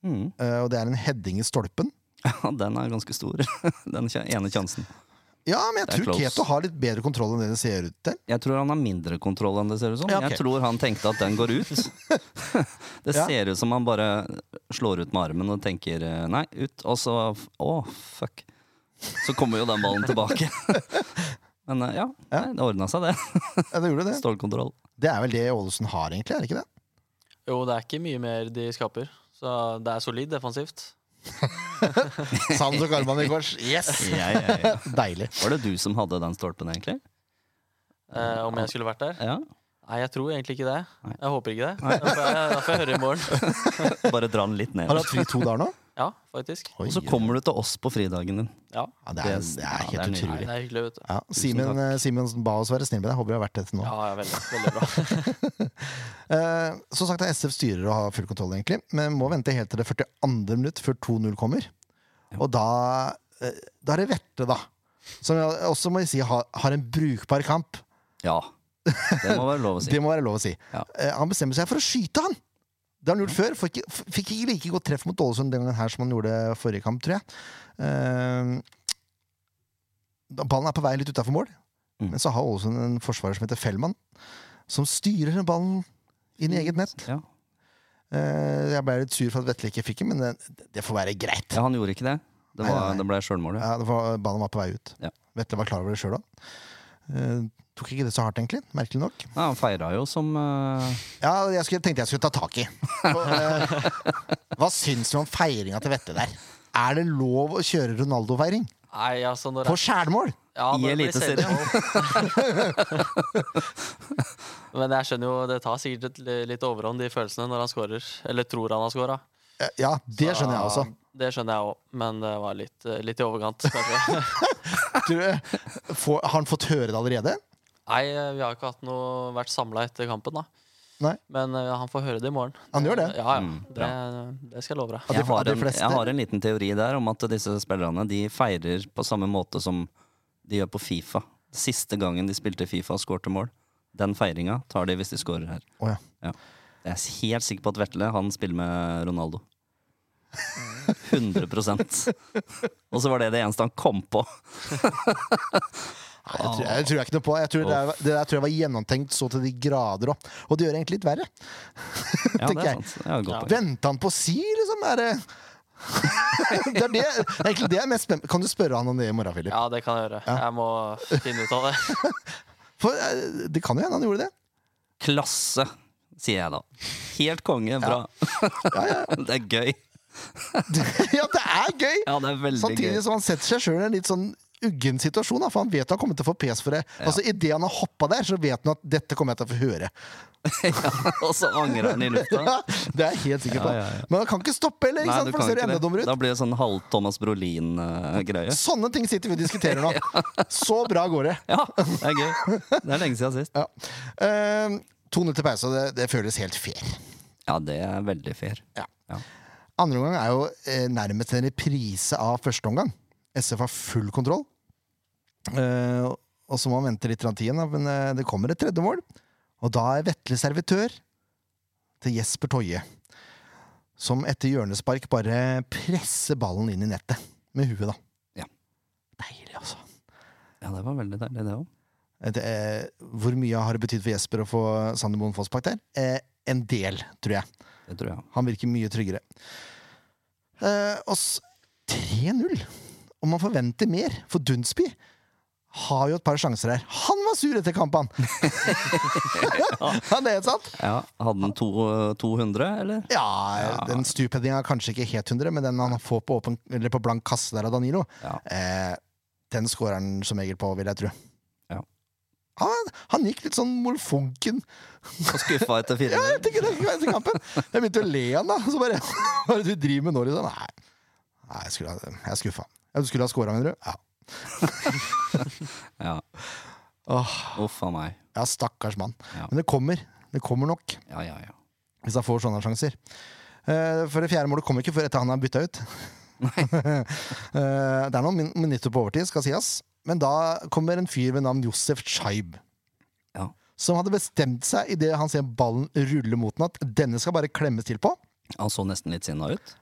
Mm. eh, og det er en heading i stolpen. *laughs* Ja, den er ganske stor, *laughs* den ene sjansen. Ja, men jeg tror close. Keto har litt bedre kontroll enn det det ser ut til. Jeg tror han har mindre kontroll enn det ser ut som. Ja, okay. Jeg tror han tenkte at den går ut. *laughs* det Ja. ser ut som han bare slår ut med armen og tenker nei, ut. Og så å, fuck. Så kommer jo den ballen tilbake. Men eh, ja, Ja. Nei, det ordna seg, det. *laughs* Ja, det gjorde det. Stålkontroll. Det er vel det Ålesund har, egentlig? er det ikke det? Jo, det er ikke mye mer de skaper. Så det er solid defensivt. Sand og Karman i kors. Yes! Ja, ja, ja. *laughs* Deilig. Var det du som hadde den stolpen, egentlig? Eh, om jeg skulle vært der? Ja. Nei, jeg tror egentlig ikke det. Nei. Jeg håper ikke det. Da får jeg, jeg høre i morgen. *laughs* Bare dra den litt ned. Har du hatt fri to dager nå? Ja, faktisk. Oi, Og så kommer du til oss på fridagen din. Ja, ja, det, er, det er helt det er nydelig. utrolig. Det er hyggelig, vet du. Ja, Simen eh, Simensen ba oss være snill med deg. Håper vi har vært det til nå. Ja, ja veldig, veldig bra. *laughs* Eh, som sagt, SF styrer og har full kontroll, egentlig. Men må vente helt til det 42. minutt før 2-0 kommer. Og da, eh, da er det Vette, da. Som jeg også må jeg si har, har en brukbar kamp. Ja. Det må være lov å si. *laughs* Det må være lov å si. Ja. Eh, han bestemmer seg for å skyte, han! Det har han gjort før. Fikk fikk ikke like godt treff mot Ålesund den gangen her som han gjorde forrige kamp, tror jeg. Uh, ballen er på vei litt utafor mål, Mm. men så har Ålesund en forsvarer som heter Fellmann, som styrer ballen inn i eget nett. Ja. Uh, jeg ble litt sur for at Vetle ikke fikk den, men det, det får være greit. ja, han gjorde ikke det. Det, var, nei, nei. det ble sjølmål, ja. Ja, det var, ballen var på vei ut. Ja. Vetle var klar over det sjøl òg. Tok ikke det så hardt, egentlig. Merkelig nok. ja. Han feira jo som uh... Ja, jeg skulle, tenkte jeg skulle ta tak i. Og, uh, hva syns du om feiringa til Vette der? Er det lov å kjøre Ronaldo-feiring? Nei, altså når På skjærmål! ja, I Eliteserien. *laughs* Men jeg skjønner jo, det tar sikkert et litt overhånd, de følelsene, når han skårer. Eller tror han har. Eh, Ja, det skjønner jeg også. Det skjønner jeg òg, men det var litt, eh, litt i overkant, kanskje. *laughs* Du, får, har han fått høre det allerede? Nei, eh, vi har ikke hatt noe, vært samla etter kampen, da. Nei. Men uh, han får høre det i morgen. Han gjør det? Ja, ja. Mm, det, det skal jeg love deg. Jeg har, en, jeg har en liten teori der om at disse spillerne de feirer på samme måte som de gjør på Fifa. Siste gangen de spilte Fifa og skårte mål. Den feiringa tar de hvis de skårer her. Oh, ja. Jeg er helt sikker på at Vetle han spiller med Ronaldo. *laughs* 100% Og så var det det eneste han kom på. *laughs* Nei, jeg, tror, jeg tror jeg ikke noe på. Jeg tror det, er, det der tror jeg var gjennomtenkt så til de grader òg. Og det gjør det egentlig litt verre. *laughs* Ja, Tenker det er jeg. sant. Ja, Venter han på å si, liksom? Er det *laughs* det er det, er egentlig det jeg er mest spent Kan du spørre han om det i morgen, Philip? Ja, det kan jeg gjøre. Ja. Jeg må finne ut av det. *laughs* For eh, det kan jo hende han gjorde det. Klasse, sier jeg da. Helt konge. Bra. det er gøy. ja, det er gøy! Ja, det er Samtidig gøy. som han setter seg sjøl i en litt sånn uggen situasjon, da, for han vet han kommer til å få pes for det. Ja. Altså Idet han har hoppa der, så vet han at dette kommer jeg til å få høre. *laughs* ja, og så angrer han i lufta. *laughs* Ja, det er jeg helt sikker på. Ja, ja. Men han kan ikke stoppe heller, ikke Nei, sant? for det ser enda dummere ut. Da blir det sånn halv Thomas Brolin-greie. *laughs* Sånne ting sitter vi og diskuterer nå. Så bra går det. Ja, det er gøy. Det er lenge siden sist. Ja. Uh, 2-0 til pause, det, det føles helt fair. Ja, det er veldig fair. Andre omgang er jo eh, nærmest en reprise av første omgang. SF har full kontroll. Eh, og så må man vente litt tiden, men eh, det kommer et tredje mål. Og da er Vetle servitør til Jesper Toje. Som etter hjørnespark bare presser ballen inn i nettet. Med huet, da. Ja. Deilig, altså. Ja, det var veldig deilig, det òg. Det er, hvor mye har det betydd for Jesper å få Sander Moen Foss bak der? Eh, en del, tror jeg. Det tror jeg. Han virker mye tryggere. Eh, og s- 3-0! Og man forventer mer, for Dunsby har jo et par sjanser her. Han var sur etter kampen! *laughs* Han er sant? Ja, Hadde han to, 200, eller? Ja, Ja. den stupheadinga er kanskje ikke helt 100, men den han får på, åpen, eller på blank kasse der av Danilo, Ja. eh, den skårer han som regel på, vil jeg tro. Ja. Han, han gikk litt sånn molfunken. Og skuffa etter fire. *laughs* Ja, jeg tenker det etter kampen. Jeg begynte å le han, da. Så bare *laughs* Hva er det du driver med nå, liksom? Nei, Nei jeg, skulle jeg er skuffa. Ja, du skulle ha scora, mener du? Ja. *laughs* Ja. Åh, Uff a meg. ja, stakkars mann. Ja. Men det kommer. Det kommer nok, Ja, ja, ja. hvis han får sånne sjanser. Eh, For det fjerde målet kommer ikke før etter han er bytta ut. *laughs* Eh, det er noen min- minutter på overtid, skal sies. Men da kommer en fyr ved navn Josef Scheib. Ja. Som hadde bestemt seg idet han ser ballen rulle mot den, at denne skal bare klemmes til på. Han så nesten litt sinna ut.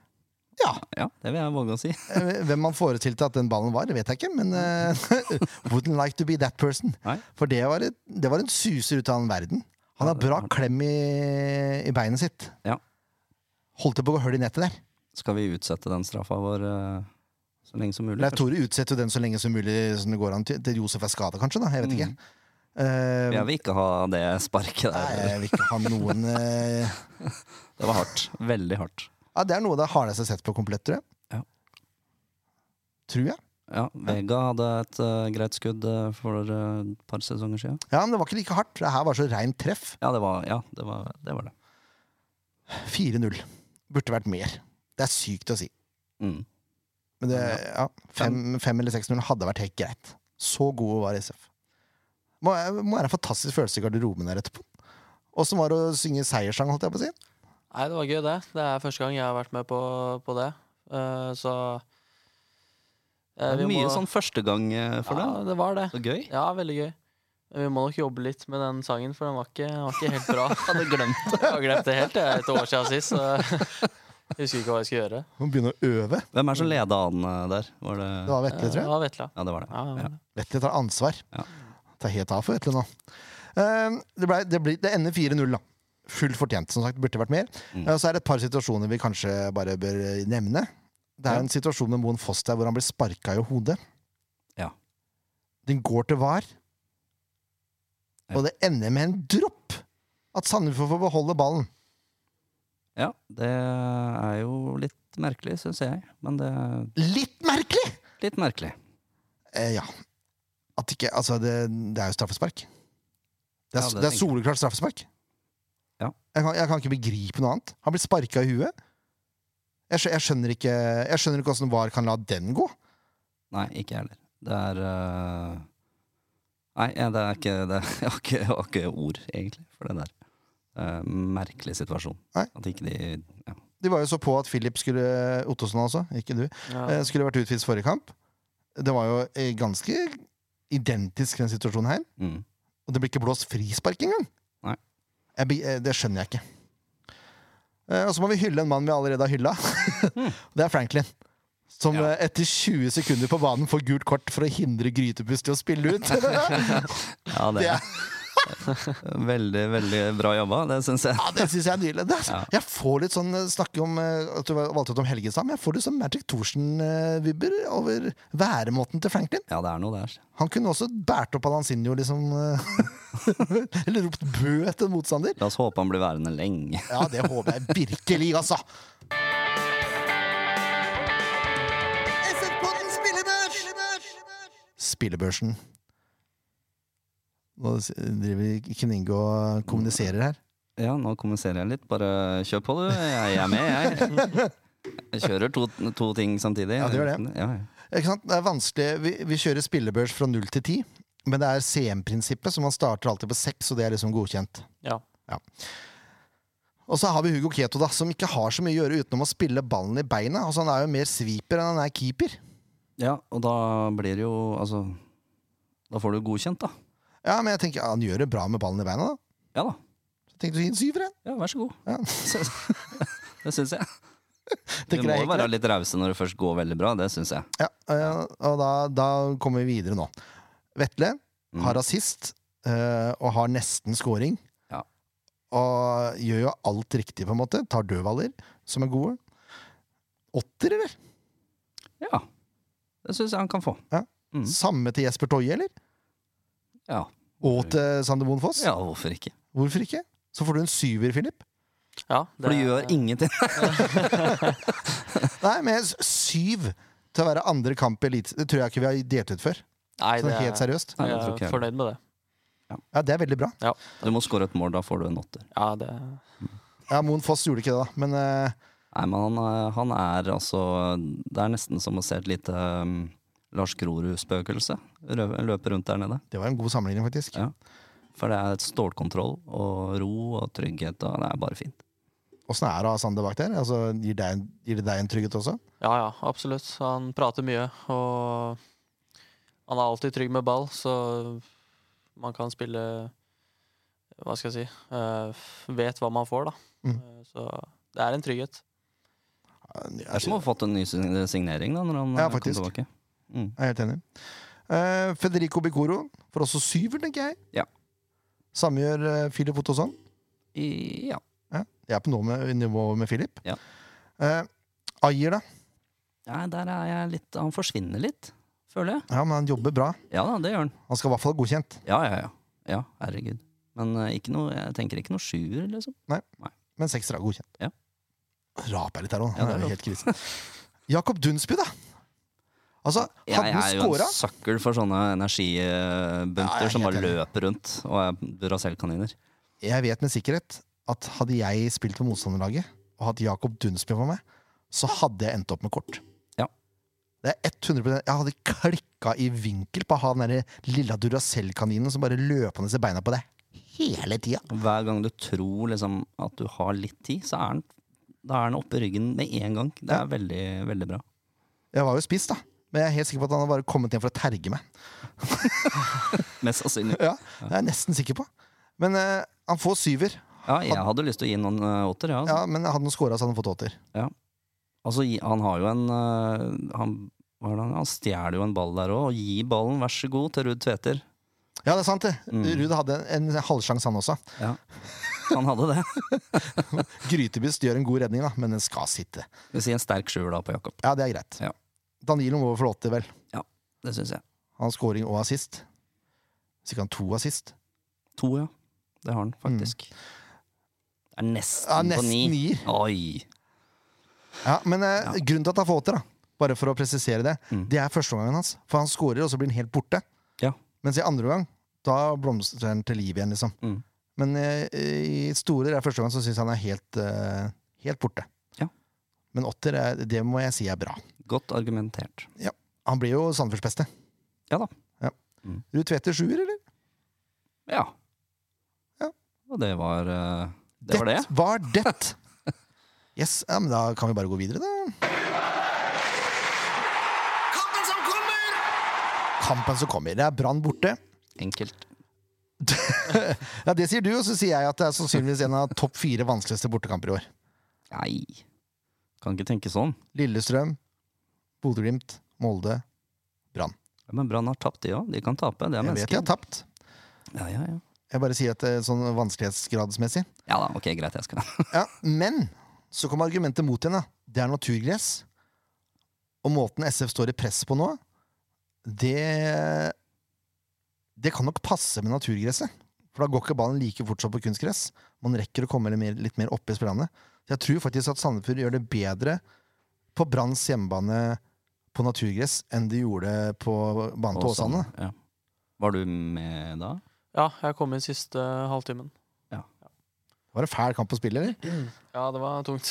Ja, Ja, det vil jeg våge å si. Eh, Hvem han forestilte at den ballen var, det vet jeg ikke, men uh, *laughs* Wouldn't like to be that person. Nei. For det var, et, det var en suser ut av en verden. Han har bra klem i, i beinet sitt. Ja. Holdt det på å gå hull i nettet der. Skal vi utsette den straffa vår uh, så lenge som mulig? Nei, Tore utsetter den så lenge som mulig som det går an til, til Josef er skada, kanskje. da, Jeg vet ikke. Mm. Eh, Jeg vil ikke ha det sparket der. nei, jeg vil ikke ha noen *laughs* Det var hardt. Veldig hardt. Ja, Det er noe av det hardeste jeg har sett på komplett, tror jeg. Ja. Tror jeg. Ja, Vega hadde et uh, greit skudd uh, for et et par sesonger siden. Ja, Men det var ikke like hardt. Det her var så reint treff. Ja, det var ja, det. Var, det, var det. 4-0. Burde vært mer. Det er sykt å si. Mm. Men det, ja, fem, fem eller 6-0 hadde vært helt greit. Så gode var SF. Må, må være en fantastisk følelse i garderoben der etterpå. Åssen var det å synge seierssang, holdt jeg på å si? Nei, det var gøy, det. Det er første gang jeg har vært med på, på det. Uh, så Det eh, er vi mye må- sånn første gang for for Ja, deg. det var det. Så gøy. Ja, veldig gøy. Vi må nok jobbe litt med den sangen, for den var ikke, var ikke helt bra. *laughs* Hadde glemt det. Jeg hadde glemt det helt. Jeg, et år siden sist, så jeg *laughs* husker ikke hva jeg skulle gjøre. Må begynne å øve. Hvem er det som leda an eh, der? Var det Det var Vetle, tror jeg. Ja, Vetle. Ja, det var det. Ja, det var Ja. det. Vetle tar ansvar. Ja. Tar helt av for Vetle nå. Uh, det, ble, det, ble, det ender 4-0, da. Fullt fortjent. Som sagt, burde vært mer. Mm. Eh, så er det et par situasjoner vi kanskje bare bør eh, nevne. Det er Ja. en situasjon med Moen Foss der hvor han blir sparka i hodet. Ja. Den går til VAR, Ja. og det ender med en dropp! At Sandefjord får beholde ballen. Ja, det er jo litt merkelig, syns jeg. Men det Litt merkelig! litt merkelig. Eh, ja. At ikke Altså, det, det er jo straffespark. Det er, Ja, det det er soleklart straffespark. Ja. Jeg, kan, jeg kan ikke begripe noe annet. Han blir sparka i huet. Jeg, jeg skjønner ikke Jeg skjønner ikke åssen VAR kan la den gå. Nei, ikke jeg heller. Det er uh... Nei, ja, det er ikke det, jeg, har *laughs* ikke, jeg har ikke ord, egentlig, for det der. Er merkelig situasjon. Nei. At ikke de ja. De var jo så på at Philip skulle Ottosson altså, ikke du, Ja. eh, skulle vært utvist forrige kamp. Det var jo eh, ganske identisk den situasjonen her. mm. Og det blir ikke blåst frispark engang! Jeg, eh, det skjønner jeg ikke. Eh, Og så må vi hylle en mann vi allerede har hylla. *laughs* det er Franklin. Som Ja. eh, etter 20 sekunder på banen får gult kort for å hindre Grytepust i å spille ut. *laughs* Ja, det *laughs* Det er- *laughs* veldig, veldig bra jobba, det syns jeg. ja, det syns jeg er nydelig. Det, er- Ja. Jeg får litt sånn eh, Snakke om eh, at du valgte ut om Helgestad, men jeg får litt sånn Magic Thorsen-vibber over væremåten til Franklin. Ja, det er noe der. Han kunne også båret opp Alansinho, liksom. eh, *laughs* Eller ropt bø etter motstander. La oss håpe han blir værende lenge. Ja, det håper jeg virkelig, altså. Spillebørsen. Nå driver Kninge og kommuniserer her. Ja, nå kommuniserer jeg litt. Bare kjør på, du. Jeg er med, jeg. Jeg kjører to, to ting samtidig. Ja, det gjør det. Ja, ja. Ikke sant? Det er vanskelig. Vi, vi kjører spillebørs fra null til ti. Men det er CM-prinsippet, så man starter alltid på seks, og det er liksom godkjent. Ja. Og så har vi Hugo Keto, da, som ikke har så mye å gjøre utenom å spille ballen i beina. Altså, han er jo mer sweeper enn han er keeper. ja, og da blir det jo Altså Da får du godkjent, da. Ja, men jeg tenker, ja, han gjør det bra med ballen i beina, da. Ja da. Så tenkte du å gi en syver, jeg. Ja, vær så god. Ja. *laughs* *laughs* Det syns jeg. *laughs* Du må jo være litt rause når det først går veldig bra. Det syns jeg. Ja, eh, og da, da kommer vi videre nå. Vetle Mm. har assist eh, og har nesten scoring. Ja. Og gjør jo alt riktig, på en måte. Tar dødballer, som er gode. Åtter, eller? Ja. Det syns jeg han kan få. Ja. Mm. Samme til Jesper Toje, eller? Ja. Og til Sander Moen Foss? ja, hvorfor ikke? Hvorfor ikke? Så får du en syver, Philip. ja For du gjør ingenting. *laughs* Nei, men syv til å være andre kamp i Elite Det tror jeg ikke vi har delt ut før. Nei, Sånn er helt seriøst. Nei, det jeg er jeg fornøyd med det. Ja, det er veldig bra. Du må score et mål, da får du en åtter. Ja, det Ja, Moen Foss gjorde ikke det, da. Men uh... Nei, men han, er- han er altså Det er nesten som å se et lite um, Lars Grorud-spøkelse løper løpe rundt der nede. det var en god sammenligning, faktisk. Ja. For det er et stålkontroll og ro og trygghet, og det er bare fint. Åssen er det å ha Sander bak der? Altså, gir, det en, gir det deg en trygghet også? Ja, ja, absolutt. Han prater mye, og han er alltid trygg med ball, så man kan spille Hva skal jeg si uh, Vet hva man får, da. Mm. Eh, Så det er en trygghet. Det er som å ha fått en ny signering da, når han Ja, tilbake. kom faktisk. tilbake. Mm. Jeg er helt enig. Uh, Federico Bicoro får også syver, tenker jeg. Ja. Samme gjør uh, Filip Ottosson. I, ja. Ja. Jeg er på noe med, nivå med Filip. Ja. Uh, Ayer, da? ja, der er jeg litt Han forsvinner litt, føler jeg. Ja, men han jobber bra. Ja da, det gjør han. Han skal i hvert fall ha godkjent. Ja, ja, ja. Ja, herregud. Men uh, ikke noe, jeg tenker ikke noe sjuer, liksom. Nei, Men sekser er godkjent. Ja. Raper jeg litt her òg. Ja, det er helt krisen. Jakob Dunsby, da? Altså, Jeg er jo en sucker for sånne energibunter Ja, som bare løper rundt og er Duracell-kaniner. Jeg vet med sikkerhet at hadde jeg spilt på motstanderlaget og hatt Jakob Dunsby for meg, så hadde jeg endt opp med kort. Ja. Det er 100% Jeg hadde klikka i vinkel på å ha den der lilla Duracell-kaninen som bare løpende ser beina på deg hele tida. Hver gang du tror liksom, at du har litt tid, så er den, da er den oppe i ryggen med en gang. Det er veldig, veldig bra. Jeg var jo spiss, da. Men jeg er helt sikker på at han har bare kommet hjem for å terge meg. *laughs* Mest sannsynlig. Ja, Det er jeg nesten sikker på. Men eh, han får syver. Ja, jeg hadde lyst til å gi noen uh, åtter, ja. Altså. Ja, men hadde han scora, så hadde han fått åtter. Altså, gi- han har jo en eh, Han, hva er det han, han stjeler jo en ball der òg, og gi ballen, vær så god, til Ruud Tveter. Ja, det er sant, det. Mm. Ruud hadde en, en halvsjanse, han også. Ja. Han hadde det. *laughs* Grytebust gjør en god redning, da, men den skal sitte. Vi sier en sterk sjuer da på Jakob. Ja, det er greit. Ja. Danilo må få åtter, vel. Ja, Det syns jeg. Han har scoring og assist. Hvis ikke han to assist. To, ja. Det har han faktisk. Det er nesten, Ja, på nesten ni. nier. Oi. Ja, men eh, Ja. grunnen til at han får til, da bare for å presisere det, Mm. det er førsteomgangen hans. For han scorer, og så blir han helt borte. Ja. Mens i andre omgang, da blomstrer han til liv igjen, liksom. Mm. Men eh, i store deler av første gang så syns jeg han er helt, eh, helt borte. Ja. Men åtter, er, det må jeg si er bra. Godt argumentert. Han blir jo Sandefjords beste. Ja da. Ruud Tveter sjuer, eller? Ja. Ja. Og det var det. Det var det. var det! *laughs* Yes, ja, men Da kan vi bare gå videre, da. Kampen som kommer! Kampen som kommer. Det er Brann borte. Enkelt. *laughs* Ja, Det sier du, og så sier jeg at det er sannsynligvis en av topp fire vanskeligste bortekamper i år. Nei. Kan ikke tenke sånn. Lillestrøm, Bodø-Glimt, Molde, Brann. Ja, Men Brann har tapt, de òg. De kan tape. Det er Jeg vet de har tapt. Ja, ja, ja. Jeg bare sier at det er sånn vanskelighetsgradsmessig. ja da, ok, greit, jeg skal *laughs* Ja, men så kom argumentet mot igjen. da. Det er naturgress. Og måten SF står i press på nå, det Det kan nok passe med naturgresset. For da går ikke ballen like fort som på kunstgress. Man rekker å komme litt mer, litt mer opp i spillene. Så jeg tror faktisk at Sandefjord gjør det bedre på Branns hjemmebane på naturgress enn de gjorde på banen til Åsane. Ja. Var du med da? Ja, jeg kom inn siste halvtimen. Var det fæl kamp å spille, eller? Ja, det var tungt.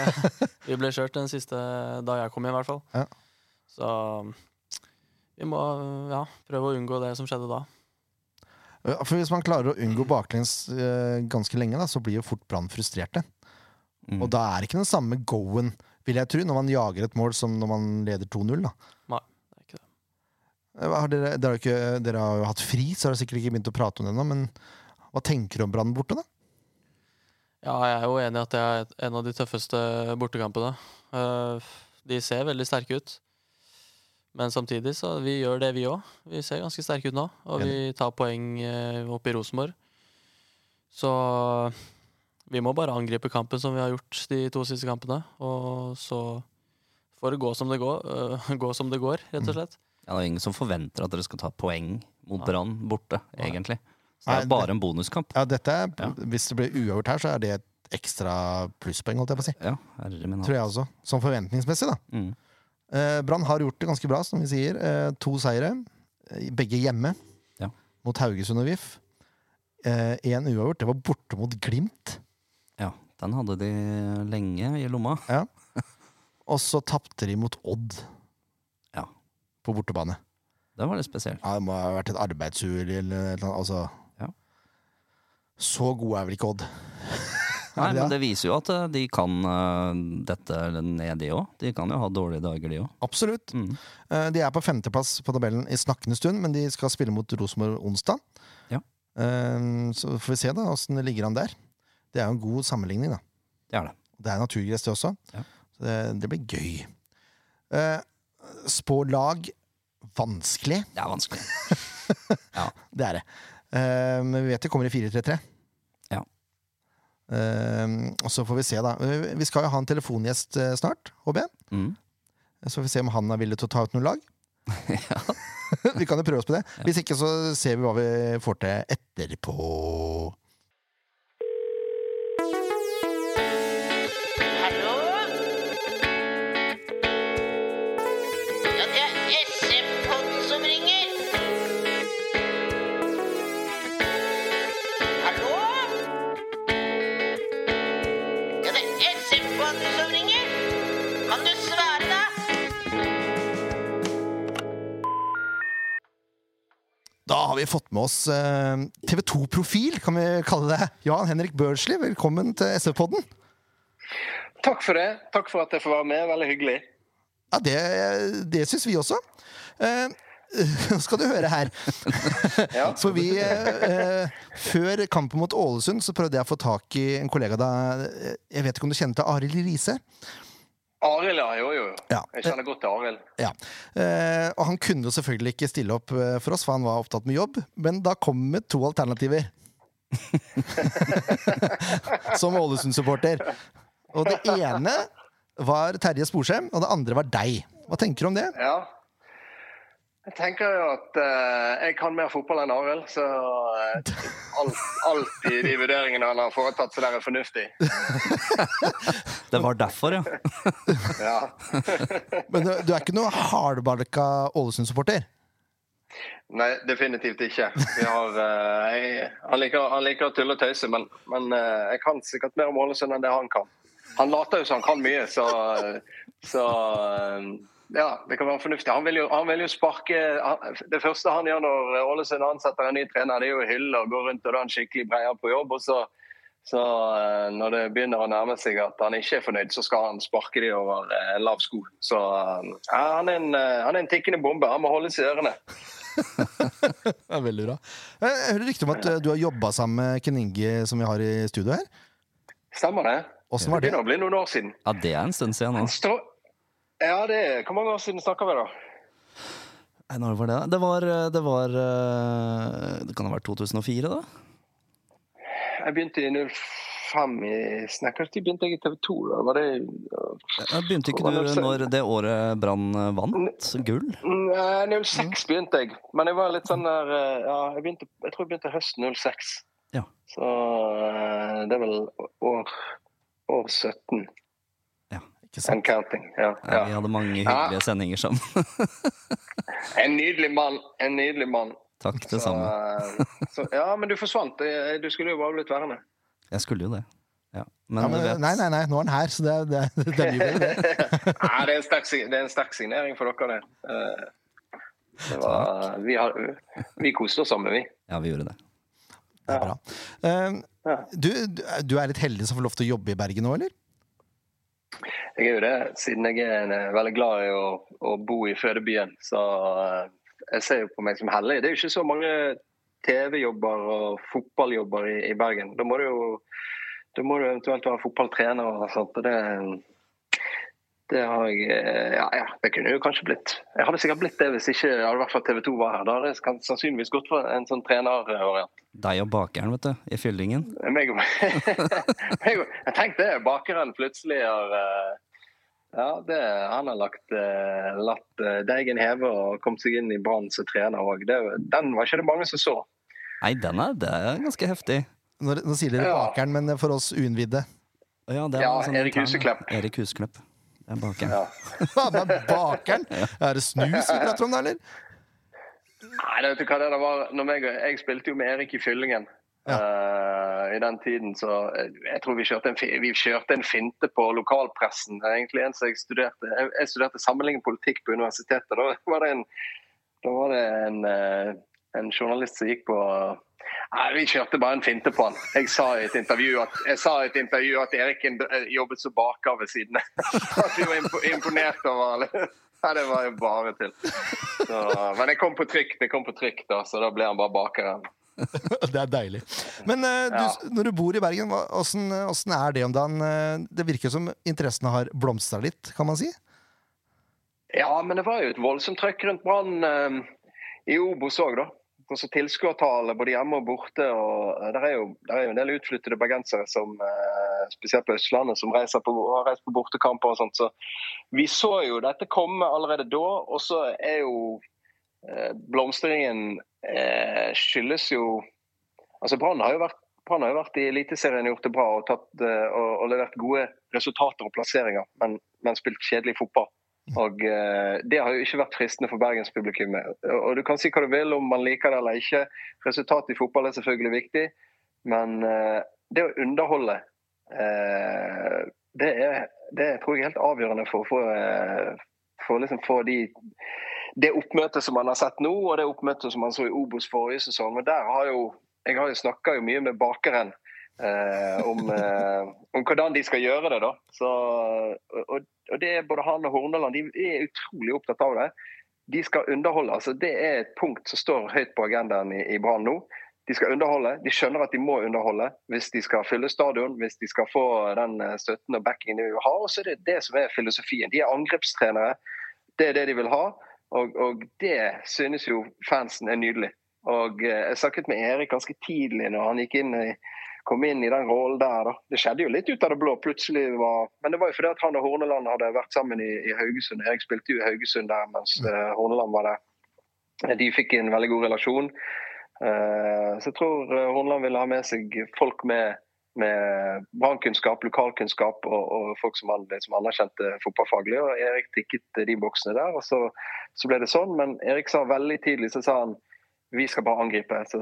*laughs* Vi ble kjørt den siste da jeg kom inn, i hvert fall. Ja. Så vi må ja, prøve å unngå det som skjedde da. For Hvis man klarer å unngå baklengs eh, ganske lenge, da, så blir jo fort Brann frustrerte. Mm. Og da er det ikke den samme go-en, vil jeg tro, når man jager et mål som når man leder 2-0. da. Nei, Det er ikke det. Eh, Har dere, dere, har ikke, dere har jo hatt fri, så har dere sikkert ikke begynt å prate om det ennå, men hva tenker du om Brann borte, da? Ja, jeg er jo enig i at det er en av de tøffeste bortekampene. Eh, De ser veldig sterke ut. Men samtidig så vi gjør det, vi òg. Vi ser ganske sterke ut nå, og vi tar poeng eh, oppe i Rosenborg. Så vi må bare angripe kampen som vi har gjort de to siste kampene. Og så får det gå som det går, uh, gå som det går, rett og slett. Ja, det er ingen som forventer at dere skal ta poeng mot Brann borte, Nei. egentlig. Så det Nei, er bare en bonuskamp. Ja, dette er, Ja. Hvis det blir uavgjort her, så er det et ekstra plusspoeng, holdt jeg på å si. Ja, min Tror jeg også. Sånn forventningsmessig, da. Mm. Eh, Brann har gjort det ganske bra, som vi sier. Eh, to seire, eh, begge hjemme. Ja. Mot Haugesund og VIF. Én uavgjort, det var borte mot Glimt. Ja, den hadde de lenge i lomma. Og så tapte de mot Odd. Ja. På bortebane. Det var litt spesielt. Ja, det må ha vært et arbeidsuhell eller noe. Altså. Ja. Så god er vel ikke Odd? *laughs* Nei, men det? det viser jo at eh, de kan uh, dette ned, de òg. De kan jo ha dårlige dager, de òg. Absolutt. Mm. Uh, De er på femteplass på tabellen i snakkende stund, men de skal spille mot Rosenborg onsdag. Ja. Uh, Så får vi se da åssen det ligger an der. Det er jo en god sammenligning, da. Det er det. Det er naturgress, det også. Ja. Så det, det blir gøy. Eh, Spå lag vanskelig. Det er vanskelig. *laughs* ja. Det er det. Eh, men vi vet det kommer i 4-3-3. Ja. Eh, og så får vi se, da. Eh, Vi skal jo ha en telefongjest eh, snart, HB. Mm. Så får vi se om han er villig til å ta ut noen lag. *laughs* ja. *laughs* vi kan jo prøve oss på det. Hvis ikke, så ser vi hva vi får til etterpå. Har vi fått med oss eh, TV 2-profil, kan vi kalle det. Jan Henrik Børsli, velkommen til SV-podden. Takk for det. Takk for at jeg får være med. Veldig hyggelig. Ja, det, det syns vi også. Eh, *laughs* Nå skal du høre her. Ja. *laughs* For vi eh, eh, Før kampen mot Ålesund så prøvde jeg å få tak i en kollega da Jeg vet ikke om du kjenner til Arild Riise? Arild, ja. Jo, jo. Ja. Jeg kjenner godt til Arild. Ja. Eh, og han kunne jo selvfølgelig ikke stille opp eh, for oss, for han var opptatt med jobb. Men da kom vi med to alternativer. *laughs* Som Ålesund-supporter. Og det ene var Terje Sporsem, og det andre var deg. Hva tenker du om det? Ja. Jeg tenker jo at uh, jeg kan mer fotball enn Arild, så uh, alt, alt i de vurderingene han har foretatt seg der, er fornuftig. *laughs* Det var derfor, ja. *laughs* Ja. *laughs* Men du, du er ikke noe hardbarka Ålesund-supporter? Nei, definitivt ikke. Vi har, uh, jeg, han, liker, han liker å tulle og tøyse, men, men jeg kan sikkert mer om Ålesund enn det han kan. Han later jo som han kan mye, så, så ja, det kan være fornuftig. Han vil jo, han vil jo sparke han, Det første han gjør når Ålesund ansetter en ny trener, det er jo å hylle og gå rundt og da er han skikkelig breier på jobb. og så så eh, når det begynner å nærme seg at han ikke er fornøyd, så skal han sparke de over eh, en lav sko. Så eh, ja, han, er en, eh, han er en tikkende bombe. Han må holdes i ørene. *laughs* Ja, veldig bra. Jeg hører rykte om at eh, du har jobba sammen med Ken Inge, som vi har i studio her. Stemmer det? Det det? begynner å bli noen år siden. Ja, Det er en stund siden nå. Ja, det er Hvor mange år siden snakka vi, da? Nei, Når var det? Det var, det var eh, Det kan ha vært 2004, da? Jeg begynte i 05 i Snekkertid. Begynte jeg i TV 2. da Var det jeg Begynte ikke du når det året Brann eh, vant gull? Nei, 06 begynte jeg. Men jeg var litt sånn der eh, Ja, jeg, begynte, jeg tror jeg begynte høsten 06. Ja. Så eh, det er vel år, år 17. Ikke sant? And counting. Ja, Ja, vi hadde mange hyggelige sendinger sammen. *laughs* En nydelig mann. En nydelig mann. Takk, det Så, samme. eh, så, ja, men du forsvant. Du skulle jo bare blitt værende. Jeg skulle jo det. Ja. Men, Ja, men, du vet, nei, nei, nei, nå er han her, så det, det, det er mye bedre, det. *laughs* Nei, det er en sterk, det er en sterk signering for dere, det. Eh, det var, vi, har, vi koste oss sammen, vi. Ja, vi gjorde det. det er bra. Eh, du- du er litt heldig som får lov til å jobbe i Bergen nå, eller? Jeg er jo det, siden jeg er eh, veldig glad i å, å bo i fødebyen. Så eh, jeg ser jo på meg som heldig. Det er jo ikke så mange TV-jobber og fotballjobber i, i Bergen. Da må du jo da må du eventuelt være fotballtrener og sånt. Og det, det har jeg eh, ja, ja, det kunne jo kanskje blitt. Jeg hadde sikkert blitt det hvis ikke i hvert fall TV 2 var her. Da hadde jeg sannsynligvis gått for en sånn trenervariant. Deg og bakeren, vet du, i fyllingen. *laughs* Meg og Jeg tenkte det. Bakeren plutselig har eh, Ja, det, han har lagt, eh, latt eh, deigen heve og kommet seg inn i Brann som trener òg. Den var ikke det mange som så. Nei, den er, det er ganske heftig. Nå, nå sier dere Ja. bakeren, men for oss uinnvidde. Ja, det er Ja, sånn Erik Huseklepp. Erik Huseklepp. Det er bakeren. Ja. *laughs* Hva med bakeren? Er det snus vi prater om, da, eller? Nei, det vet du hva det var meg, Jeg spilte jo med Erik i Fyllingen. eh, I den tiden, så eh, jeg tror vi kjørte, en, vi kjørte en finte på lokalpressen. Det er egentlig en som Jeg studerte Jeg, jeg studerte sammenlignende politikk på universitetet. Da var det en, var det en, eh, en journalist som gikk på Nei, Vi kjørte bare en finte på han. Jeg sa i et intervju at, jeg sa i et intervju at Erik eh, jobbet som baker ved siden av. *laughs* Vi var impo- imponert over alle. Nei, det var jo bare til. Så, men det kom på trykk, det kom på trykk da, så da ble han bare bakeren. *laughs* Det er deilig. Men uh, du, Ja. når du bor i Bergen, åssen er det om dagen? Eh, Det virker som interessene har blomstra litt, kan man si? Ja, men det var jo et voldsomt trøkk rundt Brann uh, i Obos òg, da. Også tilskuertallet både hjemme og borte. og eh, Det er der er jo en del utflyttede bergensere, som, eh, spesielt på Østlandet, som på, har reist på bortekamper og sånt. Så vi så jo dette komme allerede da. Og så er jo eh, blomstringen skyldes jo Altså Brann har jo vært Brann har jo vært i Eliteserien og gjort det bra og, tatt, og, og levert gode resultater og plasseringer, men, men spilt kjedelig fotball. Og eh, Det har jo ikke vært fristende for bergenspublikummet. Og, Du kan si hva du vil om man liker det eller ikke. Resultatet i fotball er selvfølgelig viktig, men eh, det å underholde eh, det, er, det tror jeg er helt avgjørende for å få, eh, liksom de det oppmøtet som man har sett nå, og det oppmøtet som man så i Obos forrige sesong. og der har jo, Jeg har jo snakka mye med bakeren eh, om, eh, om hvordan de skal gjøre det. da. Så, og, og det er Både han og Horneland de er utrolig opptatt av det. De skal underholde. altså Det er et punkt som står høyt på agendaen i, i Brann nå. De skal underholde. De skjønner at de må underholde hvis de skal fylle stadion, hvis de skal få den eh, støtten og backingen de vil ha. Og så er det det som er filosofien. De er angrepstrenere. Det er det de vil ha. Og, og det synes jo fansen er nydelig. Og eh, Jeg snakket med Erik ganske tidlig når han gikk inn i, kom inn i den rollen der. Da. Det skjedde jo litt ut av det blå. plutselig var, Men det var jo fordi at han og Horneland hadde vært sammen i, i Haugesund. Erik spilte jo i Haugesund der mens uh, Horneland var der. De fikk en veldig god relasjon. Uh, Så jeg tror Horneland ville ha med seg folk med, med brannkunnskap, lokalkunnskap og, og folk som hadde, som anerkjente fotballfaglig. Og Erik tikket de boksene der, og så, så ble det sånn. Men Erik sa veldig tidlig så sa han vi skal bare angripe. Så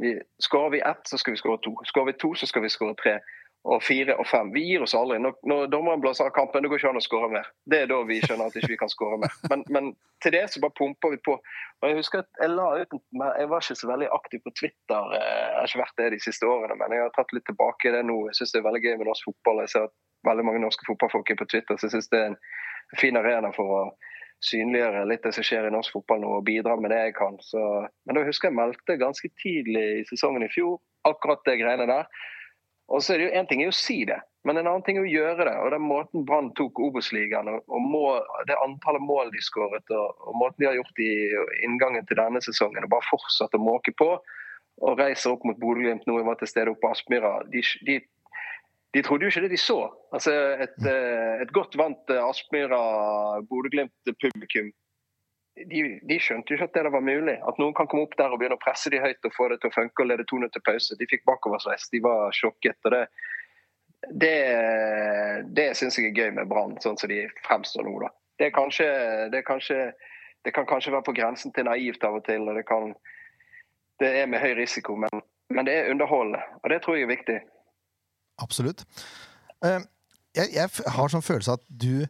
vi, skårer vi ett, så skal vi skåre to. Skårer vi to, så skal vi skåre tre. Og fire og fem. Vi gir oss aldri. Når, når dommeren blåser av kampen, det går ikke an å skåre mer. Det er da vi skjønner at vi ikke kan skåre mer. Men, men til det så bare pumper vi på. Og Jeg husker at jeg la ut, jeg var ikke så veldig aktiv på Twitter. eh, Jeg har ikke vært det de siste årene, men jeg har tatt litt tilbake det nå. Jeg syns det er veldig gøy med norsk fotball. Jeg ser at veldig mange norske fotballfolk er på Twitter, så jeg syns det er en fin arena for å synliggjøre litt det som skjer i norsk fotball nå, og bidra med det jeg kan. Så, men da husker jeg meldte ganske tidlig i sesongen i fjor akkurat det greiene der. Og så er det jo En ting er å si det, men en annen ting er å gjøre det. og Den måten Brann tok Obos-ligaen og, og mål, det antallet mål de skåret, og, og måten de har gjort i inngangen til denne sesongen, og bare fortsatt å måke på og reiser opp mot Bodø-Glimt nå. Jeg var til stede oppe på Aspmyra. De, de, de trodde jo ikke det de så. Altså Et, eh, et godt vant eh, Aspmyra-Bodø-Glimt-publikum de, de skjønte jo ikke at det var mulig. At noen kan komme opp der og begynne å presse de høyt og få det til å funke og lede 2-0 til pause. De fikk bakoversveis. De var sjokket. og Det, det, det syns jeg er gøy med Brann, sånn som de fremstår nå. da. Det, kanskje, det, kanskje, det kan kanskje være på grensen til naivt av og til. og Det, kan, det er med høy risiko, men, men det er underholdende. Og det tror jeg er viktig. Absolutt. Eh, Jeg, har sånn følelse at du,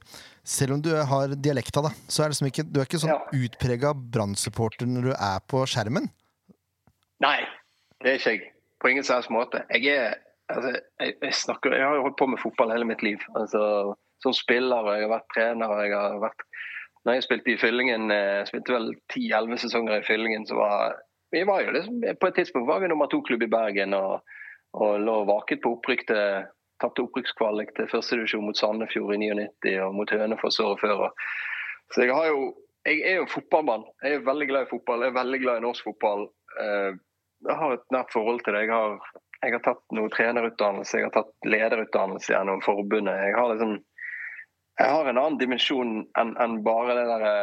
selv om du har dialekta, da, så er liksom ikke, du er ikke sånn Ja. utprega Brann-supporter når du er på skjermen. Nei, det er ikke jeg. På ingen selvs måte. Jeg er altså, jeg, jeg, snakker, jeg har jo holdt på med fotball hele mitt liv. Altså, som spiller, og jeg har vært trener. og jeg har vært når jeg spilte i Fyllingen, jeg spilte vel 10-11 sesonger i Fyllingen, så var vi var jo liksom, På et tidspunkt var vi nummer to-klubb i Bergen og, og lå vaket på opprykk til Tapte opprykkskvalik til førstedivisjon mot Sandefjord i 99 og mot Hønefoss året før. Så jeg har jo Jeg er jo fotballmann. Jeg er veldig glad i fotball. Jeg er veldig glad i norsk fotball. Eh, Jeg har et nært forhold til det. Jeg har, jeg har tatt noe trenerutdannelse, jeg har tatt lederutdannelse gjennom forbundet. Jeg har liksom jeg har en annen dimensjon enn enn bare det derre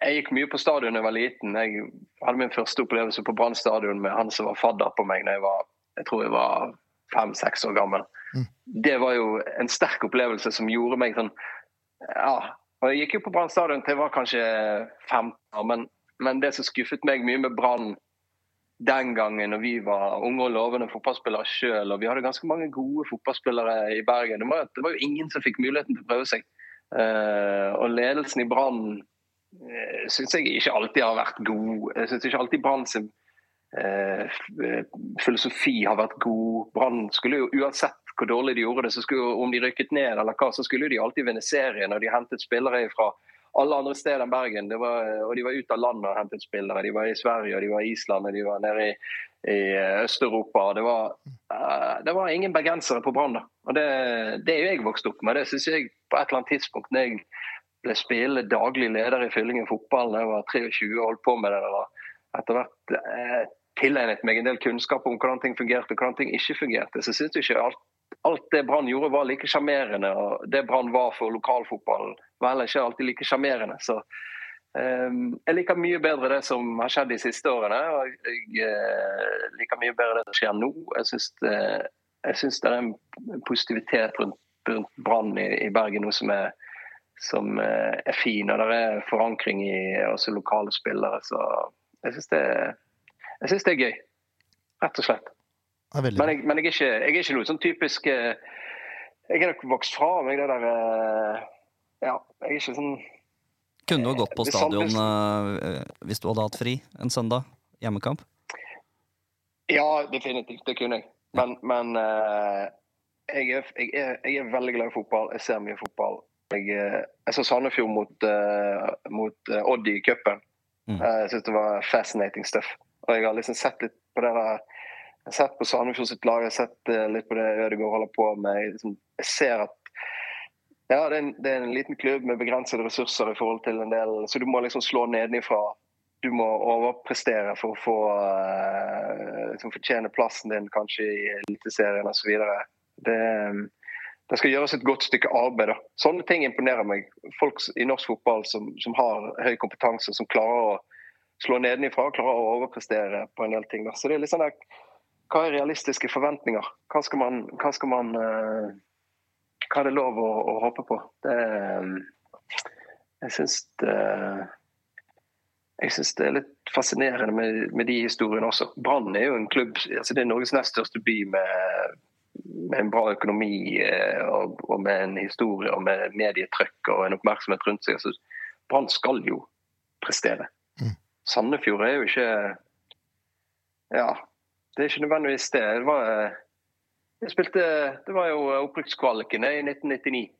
Jeg gikk mye på stadion da jeg var liten. Jeg hadde min første opplevelse på Brann stadion med han som var fadder på meg da jeg var jeg tror jeg var fem-seks år gammel. Mm. Det var jo en sterk opplevelse som gjorde meg sånn Ja. Og jeg gikk jo på Brann stadion til jeg var kanskje 15 år, men, men det som skuffet meg mye med Brann den gangen når vi var unge og lovende fotballspillere sjøl, og vi hadde ganske mange gode fotballspillere i Bergen, det var, det var jo ingen som fikk muligheten til å prøve seg. Uh, og ledelsen i Brann uh, syns jeg ikke alltid har vært god. Jeg syns ikke alltid Brann sin eh, eh, filosofi har vært god. Brann skulle jo uansett hvor dårlig de gjorde det, så skulle om de rykket ned eller hva, så skulle de alltid vinne serien. Og de hentet spillere fra alle andre steder enn Bergen. Var, og de var ute av landet og hentet spillere. De var i Sverige, og de var i Island, og de var nede i, i Øst-Europa. Det, eh, det var ingen bergensere på Brann. da. Og det, det er jo jeg vokst opp med. Det synes jeg på et eller annet tidspunkt når jeg ble spillende daglig leder i Fyllingen fotball da jeg var 23 og holdt på med det. Eller etter hvert eh, tilegnet meg en del kunnskap om hvordan ting fungerte og hvordan ting ikke fungerte. Så synes jeg ikke alt, alt det Brann gjorde var like sjarmerende. Og det Brann var for lokalfotballen var heller ikke alltid like sjarmerende. Så um, jeg liker mye bedre det som har skjedd de siste årene. Og jeg uh, liker mye bedre det som skjer nå. Jeg syns det, det er en positivitet rundt, rundt Brann i, i Bergen nå som er som eh, er fin, og det er forankring i også lokale spillere. Så jeg syns det, jeg synes det er gøy. Rett og slett. Men jeg, men jeg, er, ikke, jeg er ikke noe sånn typisk eh, Jeg er nok vokst fra meg det der eh, Ja, jeg er ikke sånn Kunne du ha gått på stadion eh, hvis du hadde hatt fri en søndag? Hjemmekamp? Ja, definitivt. Det kunne jeg. Men, men eh, jeg, er, jeg, er, jeg er veldig glad i fotball. Jeg ser mye fotball. Jeg, jeg så Sandefjord mot, mot Odd i cupen. Mm. Eh, jeg syns det var fascinating stuff. Og jeg har liksom sett litt på det der Jeg har sett på Sandefjord sitt lag, jeg har sett eh, litt på det Ødegaard holder på med. Liksom, jeg ser at ja, det er, en, det er en liten klubb med begrensede ressurser i forhold til en del Så du må liksom slå nedenifra. Du må overprestere for å få eh, liksom fortjene plassen din kanskje i Eliteserien osv. Det, det skal gjøres et godt stykke arbeid. da. Sånne ting imponerer meg. Folk i norsk fotball som, som har høy kompetanse, som klarer å slå nedenifra og klare å overprestere på en del ting. Da. Så det er litt sånn der, Hva er realistiske forventninger? Hva skal man, hva skal man eh, Hva er det lov å, å håpe på? Det, eh, jeg syns det jeg synes det er litt fascinerende med, med de historiene også. Brann er jo en klubb altså Det er Norges nest største by med, med en bra økonomi eh, og, og, med en historie og med medietrykk og en oppmerksomhet rundt seg. Altså, Brann skal jo prestere. Sandefjord er jo ikke Ja, det er ikke nødvendigvis det. Det var, eh, jeg spilte, det var jo opprykkskvaliken i 1999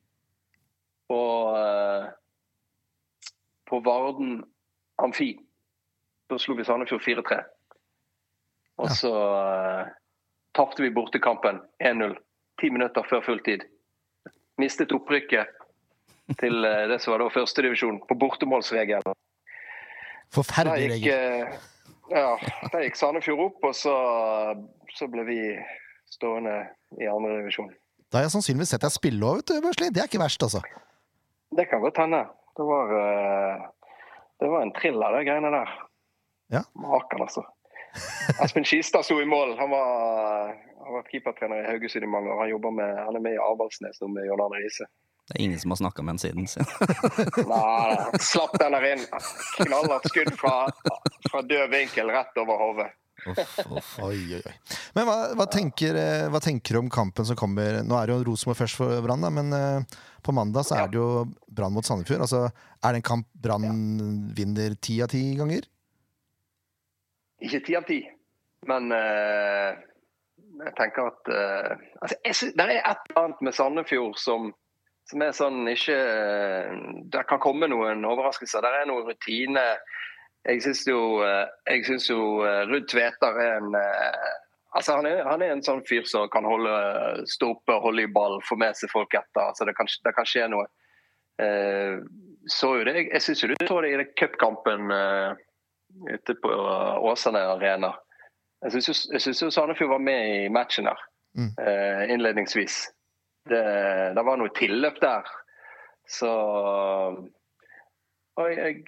på, eh, på Varden Amfi. Da slo vi Sandefjord 4-3. Og Ja. så uh, tapte vi bortekampen 1-0 ti minutter før fulltid. Mistet opprykket til eh, det som var da førstedivisjon, på bortemålsregelen. Forferdelig regel. eh, ja, der gikk Sandefjord opp, og så, så ble vi stående i andredivisjon. Da har jeg sannsynligvis sett deg spille òg, Børsli. Det er ikke verst, altså. Det kan godt hende. Det var, eh, det var en thriller, de greiene der. Ja. Maken, altså. Espen Skistad sto i mål. Han var, han var keepertrener i Haugesund i mange år. Han, med, han er med i Avaldsnes nå med John Arne Riise. Det er ingen som har snakka med han siden. Nei, slapp den der inn. Knallhardt skudd fra, fra død vinkel rett over hodet. Uff, uff. Oi, oi, oi. Men hva, hva, tenker, eh, hva tenker du om kampen som kommer? Nå er det jo Rosenborg først for Brann, men eh, på mandag så er det jo Brann mot Sandefjord. Altså, er det en kamp Brann vinner ti av ti ganger? Ikke ti av ti, men uh, jeg tenker at uh, altså, jeg synes, Det er et eller annet med Sandefjord som, som er sånn ikke eh, Det kan komme noen overraskelser. Det er noen rutiner. Jeg syns jo, eh, jeg synes jo eh, Ruud Tveter er en eh, Altså han, er, han er en sånn fyr som kan holde, stå oppe, holde i ball, få med seg folk etter. altså Det kan, det kan skje noe. Eh, så jo det, Jeg syns jo du så det i cupkampen eh, ute på Åsane arena. Jeg syns jeg syns jo Sandefjord var med i matchen der Mm. eh, innledningsvis. Det, det var noe tilløp der. Så og jeg,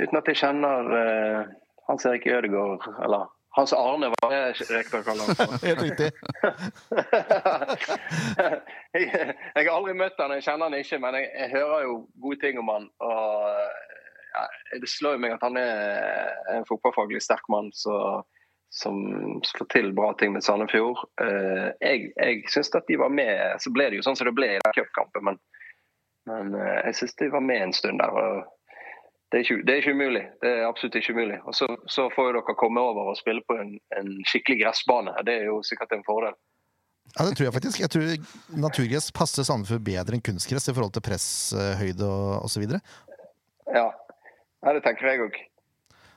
Uten at jeg kjenner uh, Hans Erik Ødegaard, eller Hans Arne, var det riktig å kalle for. *laughs* Helt riktig. *laughs* jeg, jeg har aldri møtt han, jeg kjenner han ikke, men jeg, jeg hører jo gode ting om han. Og ja, det slår jo meg at han er en fotballfaglig sterk mann så, som slår til bra ting med Sandefjord. Eh, jeg jeg syns at de var med, så ble det jo sånn som det ble i den cupkampen, men, men eh, jeg syns de var med en stund der. det er, ikke, det er ikke umulig. Det er absolutt ikke umulig. Og så, så får jo dere komme over og spille på en, en skikkelig gressbane. Det er jo sikkert en fordel. Ja, det tror jeg faktisk. Jeg tror naturgress passer Sandefjord bedre enn kunstgress i forhold til presshøyde og osv. Ja, ja det tenker jeg òg.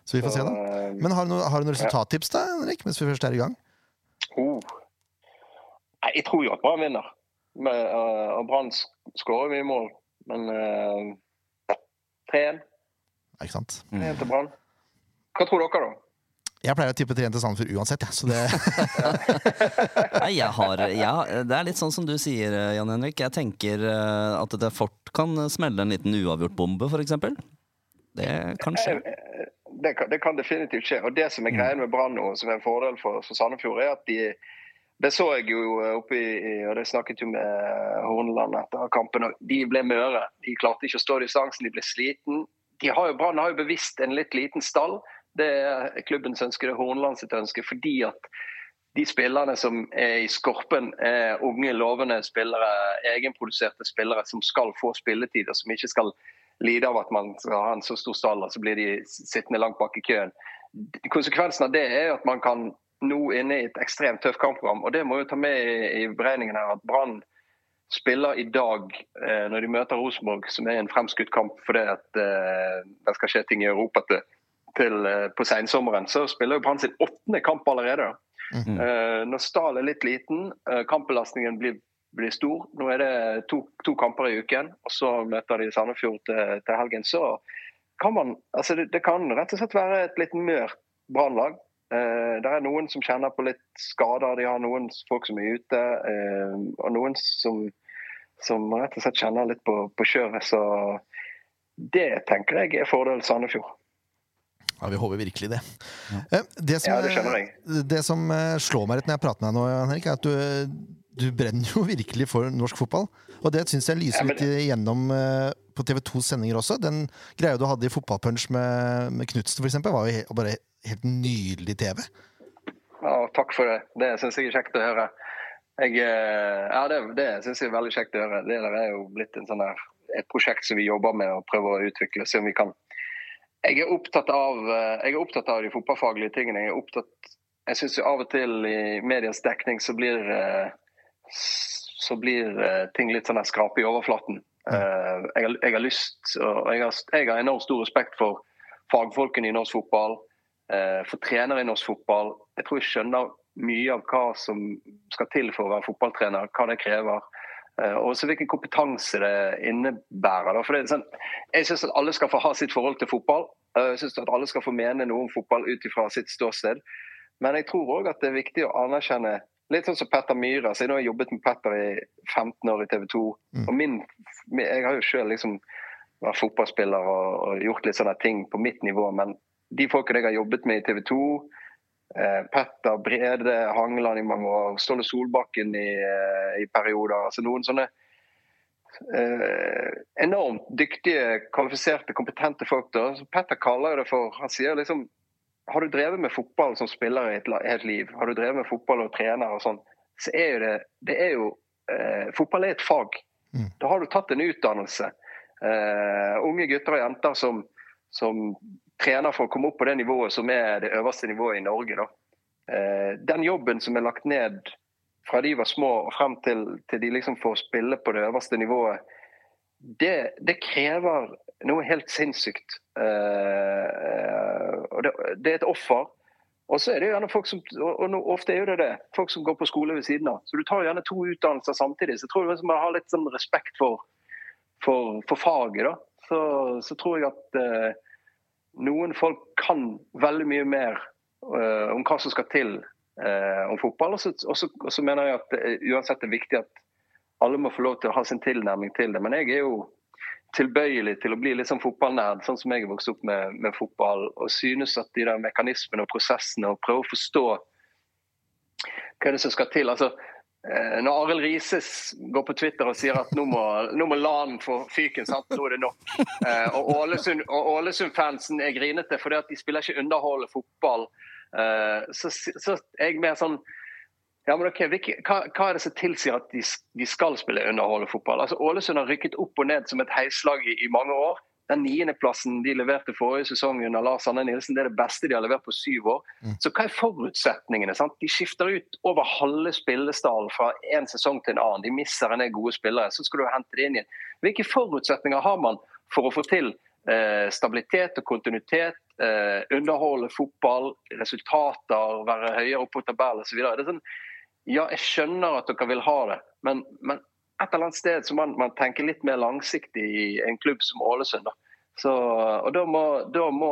Så vi får se, da. Men har du noen, har du noen resultattips, da, Henrik, mens vi først er i gang? Oh. Nei, jeg tror jo at Brann vinner. Men, uh, og Brann sk- skårer mye mål. Men uh, 3-1 Ikke sant? 3-1 til Brann. Hva tror dere, da? Jeg pleier å tippe 3-1 til Sandefjord uansett, ja, Så det, *laughs* Nei, jeg har, ja, det er litt sånn som du sier, Jan Henrik. Jeg tenker eh, at det fort kan smelle en liten uavgjort-bombe, f.eks. Det kan skje. Eh, Det kan, det kan definitivt skje. Og det som er greia med Brann nå, som er en fordel for, for Sandefjord, er at de Det så jeg jo oppe i Og det snakket jo med Horneland etter kampen. og De ble møre. De klarte ikke å stå distansen, de ble sliten. De har jo, Brann har jo bevisst en litt liten stall. Det er klubbens ønske, det er Horneland sitt ønske. Fordi at de spillerne som er i skorpen, er unge, lovende spillere, egenproduserte spillere som skal få spilletid, og som ikke skal lide av at man skal ha en så stor stall, og så blir de sittende langt bak i køen. Konsekvensen av det er at man kan nå inne i et ekstremt tøft kampprogram, og det må jo ta med i, i beregningen her at Brann spiller i dag, eh, når de møter Rosenborg, som er en fremskutt kamp fordi at eh, det skal skje ting i Europa til, til eh, på sensommeren, så spiller jo Brann sin åttende kamp allerede. Mm. -hmm. når Stahl er litt liten, kampbelastningen blir, blir stor. Nå er det to, to kamper i uken, og så møter de Sandefjord til, til helgen. Så kan man altså det, det kan rett og slett være et litt mørt brannlag. Eh, det er noen som kjenner på litt skader, de har noen folk som er ute, eh, og noen som, som rett og slett kjenner litt på, på kjøret. Så det tenker jeg er fordel Sandefjord. Ja, Vi håper virkelig det. Ja. Det som, Ja, det jeg. eh, det som eh, slår meg litt når jeg prater med deg nå, Henrik, er at du, du brenner jo *laughs* virkelig for norsk fotball. Og det syns jeg lyser litt igjennom eh, på TV 2s sendinger også. Den greia du hadde i Fotballpunch med, med Knutsen, eksempel, var jo bare helt nydelig TV. Ja, takk for det. Det syns jeg er kjekt å høre. Jeg, eh, ja, det, det syns jeg er veldig kjekt å høre. Det der er jo blitt en sånn her, et prosjekt som vi jobber med og prøver å utvikle, se om vi kan. Jeg er opptatt av, eh, jeg er opptatt av de fotballfaglige tingene. Jeg er opptatt jeg syns av og til i medias dekning så blir, eh, så blir eh, ting litt sånn skrape i overflaten. Eh, Jeg har, jeg har lyst og jeg har, jeg har enormt stor respekt for fagfolkene i norsk fotball, eh, for trenere i norsk fotball. Jeg tror jeg skjønner mye av hva som skal til for å være fotballtrener, hva det krever. Og også hvilken kompetanse det innebærer. For det er sånn, jeg syns at alle skal få ha sitt forhold til fotball. Jeg syns at alle skal få mene noe om fotball ut ifra sitt ståsted. Men jeg tror òg at det er viktig å anerkjenne Litt sånn som Petter Myhre. Så jeg har jobbet med Petter i 15 år i TV 2. Mm. Og min, jeg har jo sjøl liksom vært fotballspiller og, og gjort litt sånne ting på mitt nivå. Men de folkene jeg har jobbet med i TV 2, eh, Petter Brede Hangeland i mange år, Ståle Solbakken i, eh, i perioder. altså Noen sånne eh, enormt dyktige, kvalifiserte, kompetente folk. da. Petter kaller det for Han sier liksom Har du drevet med fotball som spiller i et helt liv, har du drevet med fotball og trener og sånn, så er jo det Det er jo eh, Fotball er et fag. Mm. Da har du tatt en utdannelse. Eh, unge gutter og jenter som, som trener for å komme opp på det nivået som er det øverste nivået i Norge. Eh, den jobben som er lagt ned fra de var små og frem til, til de liksom får spille på det øverste nivået, det, det krever noe helt sinnssykt. Eh, og det, det er et offer. Og så er det gjerne folk som og, ofte er det det, folk som går på skole ved siden av. Så du tar gjerne to utdannelser samtidig. Så jeg tror jeg man har litt sånn respekt for, for, for faget. da. Så, så tror jeg at eh, noen folk kan veldig mye mer eh, om hva som skal til eh, om fotball. Og så, mener jeg at det, uansett er viktig at alle må få lov til å ha sin tilnærming til det. Men jeg er jo tilbøyelig til å bli litt sånn fotballnerd, sånn som jeg er vokst opp med, med fotball. Og synes at de der mekanismene og prosessene, og prøve å forstå hva er det som skal til. altså eh, når Arild Rises går på Twitter og sier at nå må, nå må LAN få fyken, sant? nå er det nok. Eh, og Ålesund-fansen Ålesund-fansen er grinete fordi at de spiller ikke underholdende fotball. Eh, så, så er jeg mer sånn ja, men ok, hva, hva er det som tilsier at de, de skal spille underholdende fotball? Altså, Ålesund har rykket opp og ned som et heislag i, i mange år. Den niendeplassen de leverte forrige sesong under Lars Arne Nilsen, det er det beste de har levert på syv år. Så hva er forutsetningene? sant? De skifter ut over halve spillestallen fra en sesong til en annen. De mister en del gode spillere. Så skal du hente det inn igjen. Hvilke forutsetninger har man for å få til eh, stabilitet og kontinuitet? Eh, underholde fotball, resultater, være høyere oppe på tabellen osv. Sånn, ja, jeg skjønner at dere vil ha det, men, men et eller annet sted så man, man tenke litt mer langsiktig i en klubb som Ålesund. Da. Så, og da må, da må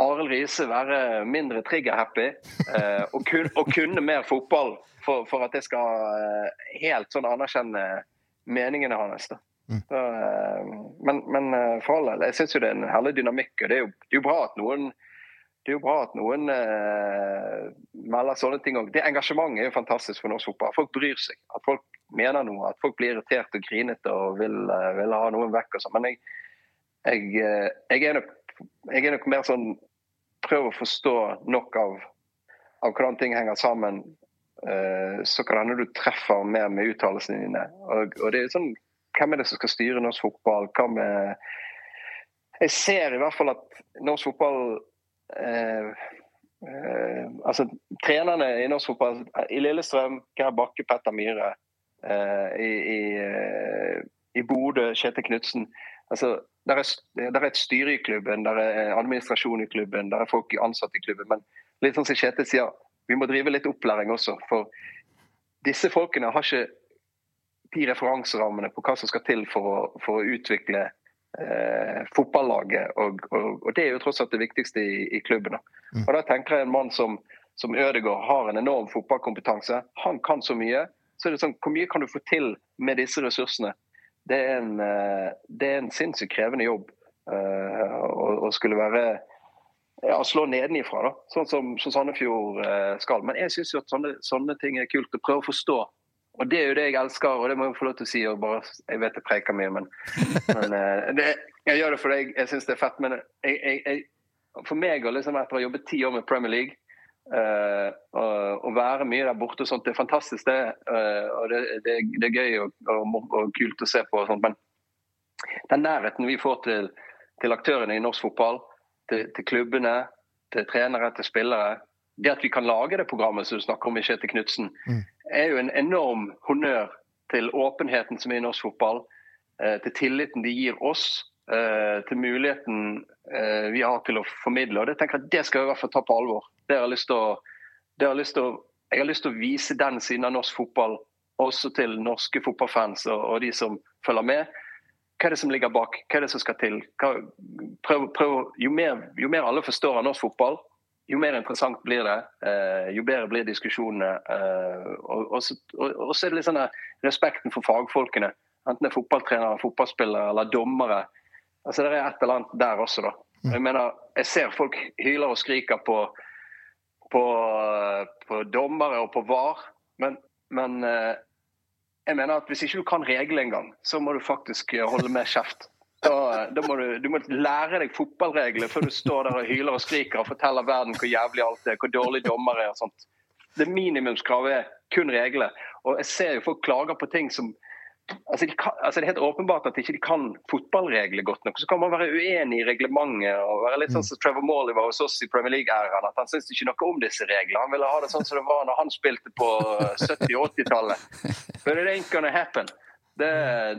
Arild Riise være mindre trigger-happy eh, og, kun, og kunne mer fotball for, for at jeg skal eh, helt sånn anerkjenne meningene hans. Da. Mm. Så, eh, men, men eh, for all del, jeg syns jo det er en herlig dynamikk. og Det er jo, det er jo bra at noen det er jo bra at noen eh, melder sånne ting òg. Det engasjementet er jo fantastisk for norsk fotball. Folk bryr seg. At folk mener noe. At folk blir irritert og grinete og vil, eh, vil ha noen vekk. og sånn. Men jeg, jeg, eh, jeg, er nok, jeg er nok mer sånn Prøv å forstå nok av, av hvordan ting henger sammen. Eh, så kan hende du treffer mer med uttalelsene dine. Og, og det er sånn, Hvem er det som skal styre norsk fotball? Hva med Jeg ser i hvert fall at norsk fotball Eh, eh, altså Trenerne i norsk fotball i Lillestrøm, Geir Bakke, Petter Myhre. Eh, I i, eh, i Bodø, Kjetil Knutsen. Altså, der er, der er et styre i klubben, der er administrasjon i klubben, der er folk ansatte i klubben. Men litt sånn som Kjetil sier, vi må drive litt opplæring også. For disse folkene har ikke de referanserammene på hva som skal til for å, for å utvikle eh, fotballaget. Og, og, og, det er jo tross alt det viktigste i, i klubben. Mm. Og da tenker jeg en mann som, som Ødegaard har en enorm fotballkompetanse. Han kan så mye. Så er det sånn, hvor mye kan du få til med disse ressursene? Det er en, eh, det er en sinnssykt krevende jobb. eh, å skulle være ja, slå nedenifra, da. Sånn som, som Sandefjord eh, skal. Men jeg syns sånne, sånne ting er kult å prøve å forstå. Og det er jo det jeg elsker, og det må jeg få lov til å si. Bare, jeg vet jeg preker mye, men, *laughs* men eh, det, jeg gjør det fordi jeg, jeg syns det er fett. Men jeg, jeg, for meg, og liksom etter å ha jobbet ti år med Premier League Uh, og, og være mye der borte og sånt, det er fantastisk, det. Uh, og det, det, det er gøy og, og, og kult å se på. og sånt, Men den nærheten vi får til, til aktørene i norsk fotball, til, til klubbene, til trenere, til spillere Det at vi kan lage det programmet som du snakker om i Kjetil Knutsen, Mm. er jo en enorm honnør til åpenheten som er i norsk fotball, eh, til tilliten de gir oss, eh, til muligheten eh, vi har til å formidle. Og det tenker jeg det skal vi i hvert fall ta på alvor. Det har lyst til å, det har lyst til å, jeg har lyst til å vise den siden av norsk fotball også til norske fotballfans og, og de som følger med. Hva er det som ligger bak? Hva er det som skal til? Hva, prøv, prøv, jo, mer, jo mer alle forstår av norsk fotball, jo mer interessant blir det. Eh, jo bedre blir diskusjonene. Eh, og, så, er det litt sånn respekten for fagfolkene. Enten det er fotballtrenere, fotballspillere eller dommere. Altså Det er et eller annet der også, da. Jeg mener, jeg ser folk hyler og skriker på, på, på dommere og på VAR, men, men eh, jeg mener at hvis ikke du kan reglene engang, så må du faktisk holde med kjeft. Da, da må du, du må lære deg fotballregler før du står der og hyler og skriker og forteller verden hvor jævlig alt er, hvor dårlig dommer er og sånt. Det minimumskravet er kun regler. Og jeg ser jo folk klager på ting som altså, de kan, altså Det er helt åpenbart at de ikke kan fotballregler godt nok. Så kan man være uenig i reglementet og være litt sånn som Trevor Morley var hos oss i Premier League-æraen. At han syntes ikke noe om disse reglene. Han ville ha det sånn som det var når han spilte på 70- og 80-tallet. But it ain't gonna happen. Det,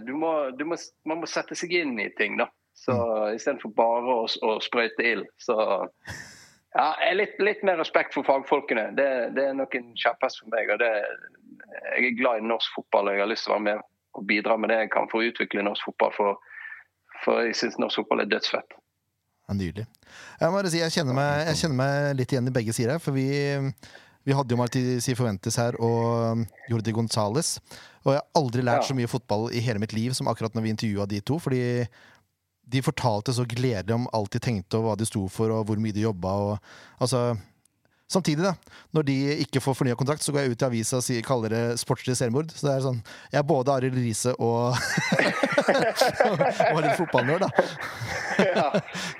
du må, du må, man må sette seg inn i ting, da. Så Istedenfor bare å, å sprøyte ild. Så ja, litt, litt mer respekt for fagfolkene. Det, det er nok en kjepphest for meg. og det, Jeg er glad i norsk fotball og jeg har lyst til å være med og bidra med det jeg kan for å utvikle norsk fotball. For, for jeg syns norsk fotball er dødsfett. Ja, nydelig. Jeg må bare si, jeg kjenner, meg, jeg kjenner meg litt igjen i begge sider. For vi, vi hadde jo Marti Forventes her og Jordi Gonzales. Og jeg har aldri lært Ja. så mye fotball i hele mitt liv som akkurat når vi intervjua de to. Fordi de fortalte så gledelig om alt de tenkte og hva de sto for, og hvor mye de jobba. Og, altså, samtidig, da, når de ikke får fornya kontrakt, så går jeg ut i avisa og sier, kaller det sportslig selvmord. Så det er sånn Jeg er både Arild Riise og *laughs* Og litt fotballnerd, da. Ja,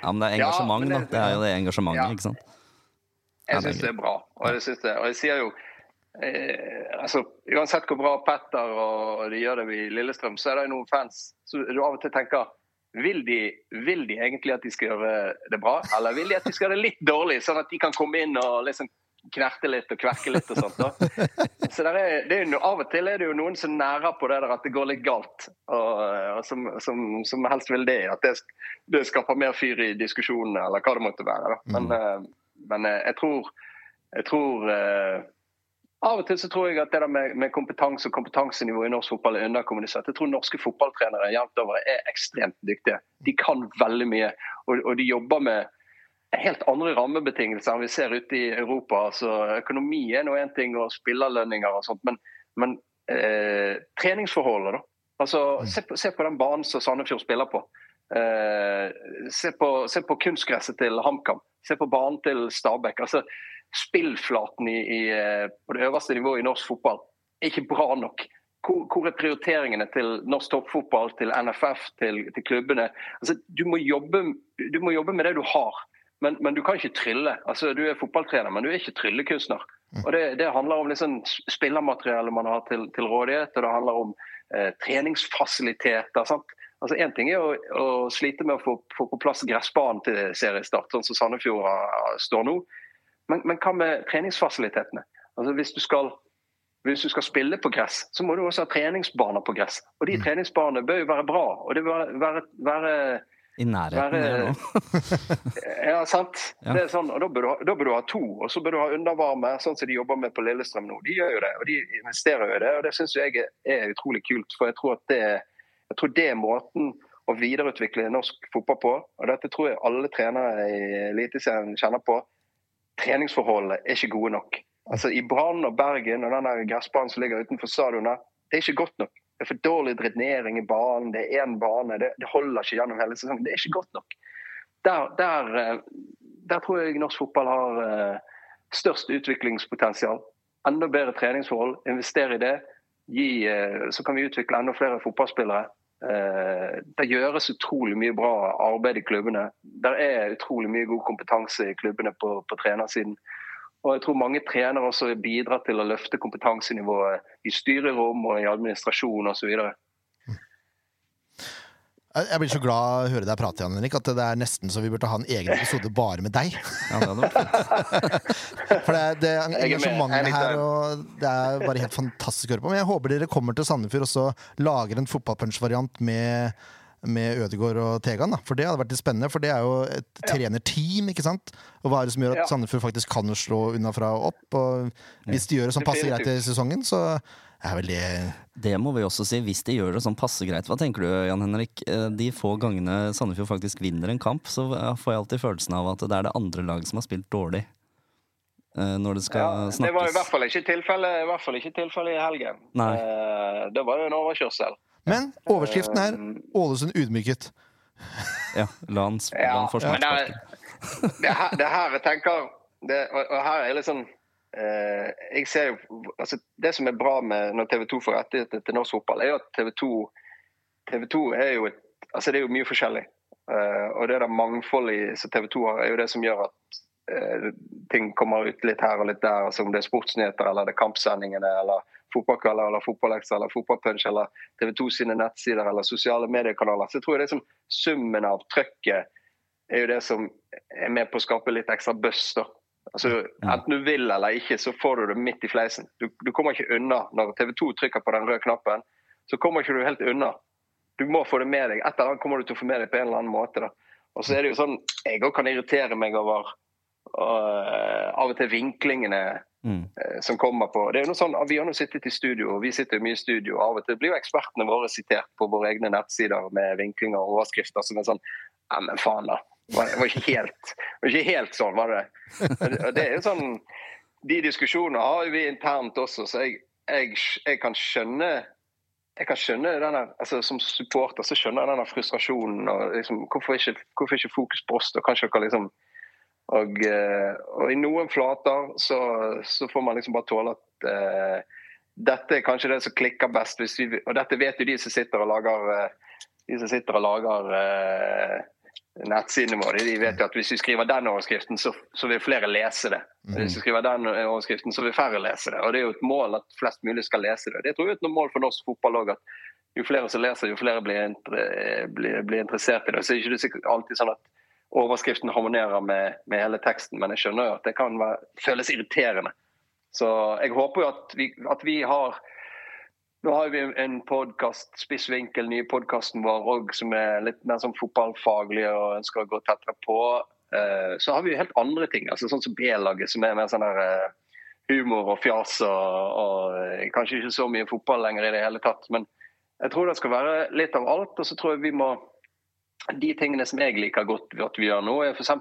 Ja, men det er Ja, engasjement, da. det- Det er jo det engasjementet, Ja. ikke sant. Jeg syns det er bra. Og jeg, synes det, og jeg sier jo eh, altså, Uansett hvor bra Petter og de gjør det i Lillestrøm, så er det noen fans som du av og til tenker vil de, vil de egentlig at de skal gjøre det bra, eller vil de at de skal gjøre det litt dårlig, sånn at de kan komme inn og liksom knerte litt og kverke litt og sånt. da. *laughs* Så er, det er jo, Av og til er det jo noen som nærer på det der at det går litt galt, og, og som, som, som helst vil det. At det, det skaper mer fyr i diskusjonene, eller hva det måtte være. da. Men, eh, men eh, jeg tror, jeg tror eh, Av og til så tror jeg at det der med, med kompetanse og kompetansenivå i norsk fotball er underkommunisert. Jeg tror norske fotballtrenere jevnt over er ekstremt dyktige. De kan veldig mye, og, og de jobber med helt andre rammebetingelser enn vi ser ute i Europa. Altså, økonomi er nå én ting, og spillerlønninger og sånt, men, men eh, treningsforholdet, da. Altså, se, på, se på den banen som Sandefjord spiller på. Eh, se, på se på kunstgresset til HamKam. Se på banen til Stabæk. Altså, spillflaten i, i, eh, på det øverste nivået i norsk fotball er ikke bra nok. Hvor, hvor er prioriteringene til norsk toppfotball, til NFF, til, til klubbene? Altså, du, må jobbe, du må jobbe med det du har, men, men du kan ikke trylle. Altså, du er fotballtrener, men du er ikke tryllekunstner. Og det, det handler om liksom spillermateriale man har til, til rådighet, og det handler om eh, treningsfasiliteter. sant? Altså Én ting er å, å slite med å få, få på plass gressbanen til seriestart, sånn som Sandefjord har- står nå. Men, men hva med treningsfasilitetene? Altså Hvis du skal hvis du skal spille på gress, så må du også ha treningsbaner på gress. Og de treningsbanene bør jo være bra. og det bør være, være I nærheten her nå. *laughs* Ja, sant. Ja. Det er sånn, og da bør, du ha, da bør du ha to. Og så bør du ha undervarme, sånn som de jobber med på Lillestrøm nå. De gjør jo det, og de investerer jo i det. Og det syns jeg er, er utrolig kult. For jeg tror at det, jeg tror det er måten å videreutvikle norsk fotball på. Og dette tror jeg alle trenere i Eliteserien kjenner på. Treningsforholdene er ikke gode nok. Altså I Brann og Bergen og den der gressbanen som ligger utenfor stadionet, det er ikke godt nok. Det er for dårlig drenering i banen, det er én bane, det, det holder ikke gjennom hele sesongen. Det er ikke godt nok. Der, der, eh, der tror jeg norsk fotball har eh, størst utviklingspotensial. Enda bedre treningsforhold, investere i det. Gi, eh, så kan vi utvikle enda flere fotballspillere. Eh, det gjøres utrolig mye bra arbeid i klubbene. Det er utrolig mye god kompetanse i klubbene på, på trenersiden. Og jeg tror mange trenere også bidrar til å løfte kompetansenivået i styrerom og i administrasjon osv. Jeg blir så glad å høre deg prate, Jan Henrik, at det er nesten så vi burde ha en egen episode bare med deg. Ja, det. *laughs* For det, det er engasjementet her, og det er bare helt fantastisk å høre på. Men jeg håper dere kommer til Sandefjord og så lager en fotballpunch-variant med, med Ødegaard og Tegan. Da. For det hadde vært litt spennende, for det er jo et trenerteam, ikke sant? Og hva er det som gjør at Ja. Sandefjord faktisk kan slå unna fra og opp? Og hvis de gjør det som passer greit i sesongen, så er vel det Det må vi også si, hvis de gjør det sånn passe greit. Hva tenker du, Jan Henrik? Eh, De få gangene Sandefjord faktisk vinner en kamp, så eh, får jeg alltid følelsen av at det er det andre laget som har spilt dårlig. Eh, Når det skal Ja, det var i hvert fall ikke tilfellet i, hvert fall ikke tilfellet i helgen. Nei. Eh, det var jo en overkjørsel. Men overskriften er 'Ålesund ydmyket'. Ja, la han, la Ja, han få men det det, er her, er jeg tenker det, og, og her er litt sånn jeg ser jo, altså Det som er bra med når TV 2 får rettigheter til norsk fotball, er jo at TV 2, TV 2 er jo altså det er jo mye forskjellig. Eh, og det der mangfoldet som TV 2 har, er jo det som gjør at eh, ting kommer ut litt her og litt der. altså Om det er sportsnyheter eller det er kampsendingene eller fotballkvelder eller fotballekstra eller fotballpunch eller TV 2 sine nettsider eller sosiale mediekanaler. Så jeg tror det er som summen av trøkket er jo det som er med på å skape litt ekstra buzz. Altså, Enten du vil eller ikke, så får du det midt i fleisen. Du, du kommer ikke unna. Når TV 2 trykker på den røde knappen, så kommer ikke du helt unna. Du må få det med deg. Et eller annet kommer du til å få med deg på en eller annen måte. da. Og så er det jo sånn, Jeg òg kan irritere meg over uh, av og til vinklingene Mm. uh, som kommer på. Det er jo noe sånn, Vi har nå sittet i studio, og vi sitter jo mye i studio. og Av og til blir jo ekspertene våre sitert på våre egne nettsider med vinklinger og overskrifter som er sånn Ja, men faen, da. Det var, ikke helt, ikke helt sånn, var det. Og- det er jo sånn, De diskusjonene har vi internt også, så jeg, jeg, jeg kan skjønne jeg kan skjønne denne, altså Som supporter så skjønner jeg denne frustrasjonen. og liksom, Hvorfor ikke, hvorfor ikke fokus på oss? og Kanskje dere liksom og, eh, og i noen flater så, så får man liksom bare tåle at uh, dette er kanskje det som klikker best. Hvis vi, og dette vet jo de som sitter og lager, eh, de som sitter og lager eh, nettsidene våre. De vet jo at hvis vi skriver den overskriften, så, så vil flere lese det. Hvis vi skriver den overskriften, så vil færre lese det. Og det er jo et mål at flest mulig skal lese det. Det tror jeg er et mål for norsk fotball òg. Jo flere som leser, jo flere blir, blir, blir interessert i det. Så er det ikke alltid sånn at overskriften harmonerer med, med hele teksten, men jeg skjønner jo at det kan være, føles irriterende. Så jeg håper jo at vi, at vi har Nå har vi en podkast, Spissvinkel, nye podkasten vår òg, som er litt mer sånn fotballfaglig og ønsker å gå tettere på. Eh, Så har vi jo helt andre ting, altså sånn som B-laget, som er mer sånn der eh, humor og fjas og, og eh, kanskje ikke så mye fotball lenger i det hele tatt. Men jeg tror det skal være litt av alt, og så tror jeg vi må de tingene som jeg liker godt at vi gjør nå, er f.eks.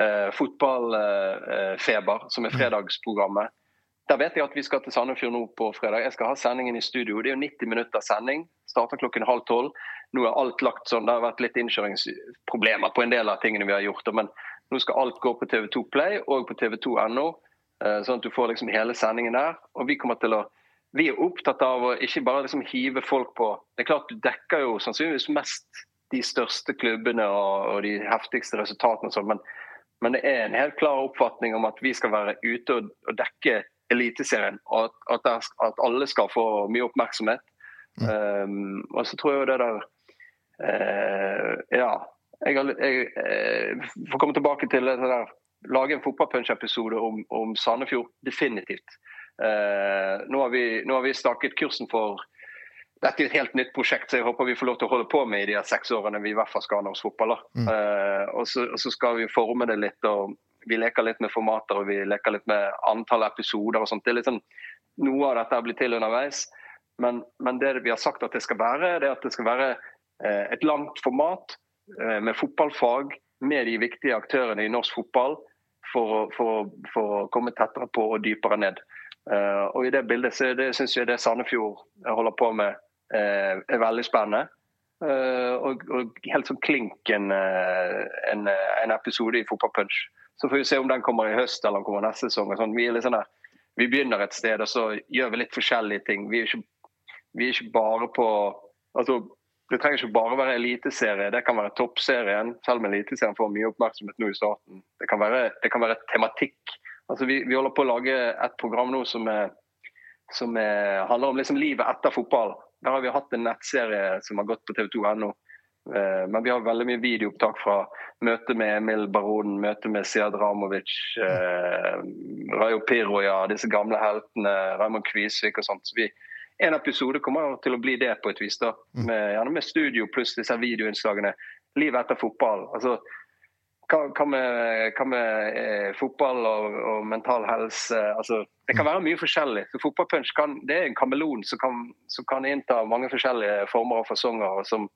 Eh, Fotballfeber, som er fredagsprogrammet. Der vet jeg at vi skal til Sandefjord nå på fredag. Jeg skal ha sendingen i studio. Det er jo 90 minutter sending. Starter klokken halv tolv. Nå er alt lagt sånn. Det har vært litt innkjøringsproblemer på en del av tingene vi har gjort. Men nå skal alt gå på TV2 Play og på tv2.no, eh, sånn at du får liksom hele sendingen der. Og vi kommer til å vi er opptatt av å ikke bare liksom hive folk på Det er klart du dekker jo sannsynligvis mest de største klubbene og, de heftigste resultatene, og sånn, men, men det er en helt klar oppfatning om at vi skal være ute og, og dekke Eliteserien. At, at, der, at alle skal få mye oppmerksomhet. Um, og så tror jeg jo det der uh, Ja. Jeg, jeg, jeg eh, får komme tilbake til det der Lage en fotballpunch-episode om, om Sandefjord. Definitivt. Uh, nå, har vi, nå har vi staket kursen for dette er et helt nytt prosjekt, så jeg håper vi får lov til å holde på med i de seks årene vi i hvert fall skal ha norsk fotball. Mm. Uh, og, så, og så skal vi forme det litt. og Vi leker litt med formater og vi leker litt med antall episoder. og sånt. Det er sånn, Noe av dette har blitt til underveis. Men, men det vi har sagt at det skal være, det er at det skal være eh, et langt format eh, med fotballfag med de viktige aktørene i norsk fotball for, for, for å komme tettere på og dypere ned. Eh, og I det bildet så det, synes jeg det Sandefjord holder på med, eh, er veldig spennende. Eh, og, og helt som klink en, eh, en, en episode i Fotballpunch. Så får vi se om den kommer i høst eller om den kommer neste sesong. sånn. Vi, sånn der, vi begynner et sted, og så gjør vi litt forskjellige ting. Vi er ikke, vi er ikke bare på altså, Det trenger ikke bare være eliteserie, det kan være toppserien. Selv om eliteserien får mye oppmerksomhet nå i starten. Det kan være, det kan være tematikk. Altså, vi, vi holder på å lage et program nå som, er, som er, handler om liksom livet etter fotball. Der har vi hatt en nettserie som har gått på tv2.no. Eh, Men vi har veldig mye videoopptak fra møte med Emil Baronen, møte med Siad Ramovic, eh, Rayo Piroja, disse gamle heltene, Raymond Kvisvik og sånt. Så vi, en episode kommer til å bli det på et vis. da, med, Gjerne med studio pluss disse videoinnslagene. Livet etter fotball. altså hva, med, hva med eh, fotball og, og mental helse? Altså, det kan være mye forskjellig. Så Fotballpunch kan, det er en kameleon som kan, som kan innta mange forskjellige former og fasonger. og som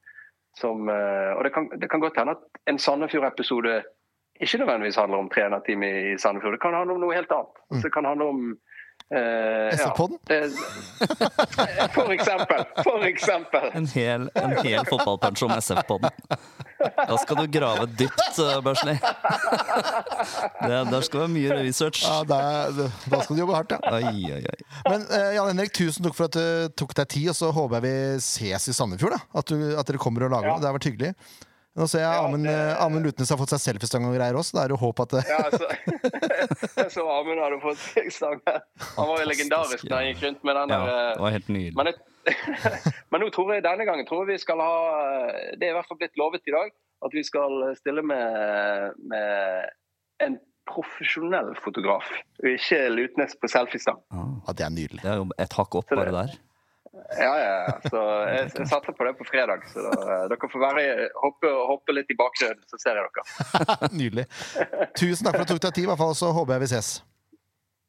som, eh, og det kan, det kan godt hende at en Sandefjord-episode ikke nødvendigvis handler om trenerteamet i i Sandefjord. Det kan handle om noe helt annet. Mm. Det kan handle om eh, SF-podden? *laughs* For eksempel. For eksempel. En hel, en hel fotballpunch om SF-podden. Da skal du grave dypt, uh, Børsli. Der skal det være mye research. Ja, da, da skal du jobbe hardt, ja. Oi, oi, oi. Men uh, Jan Henrik, tusen takk for at du tok deg tid, og så håper jeg vi ses i Sandefjord. da At, du, at dere kommer og lager Ja. det. Det har vært hyggelig. Nå ser jeg Ja, Amund det- eh, Amund Lutnes har fått seg selfiestang og greier også. Da er det håp at det, Ja, så, *laughs* jeg så Amund hadde fått seg stang. Han var jo legendarisk da han gikk rundt med den Ja, der det eh, var helt nydelig. Men, jeg, *laughs* men nå tror jeg denne gangen tror jeg vi skal ha Det er i hvert fall blitt lovet i dag. At vi skal stille med, med en profesjonell fotograf. Og ikke Lutnes på selfiestang. Ja, ja, det er nydelig. det er jo et hakk opp bare der. Ja, ja, ja. Så jeg, jeg satser på det på fredag. Så da, dere får være, hoppe, hoppe litt i bakgrunnen, så ser jeg dere. *laughs* nydelig. Tusen takk for at du tok deg tid, i hvert fall, så håper jeg vi ses.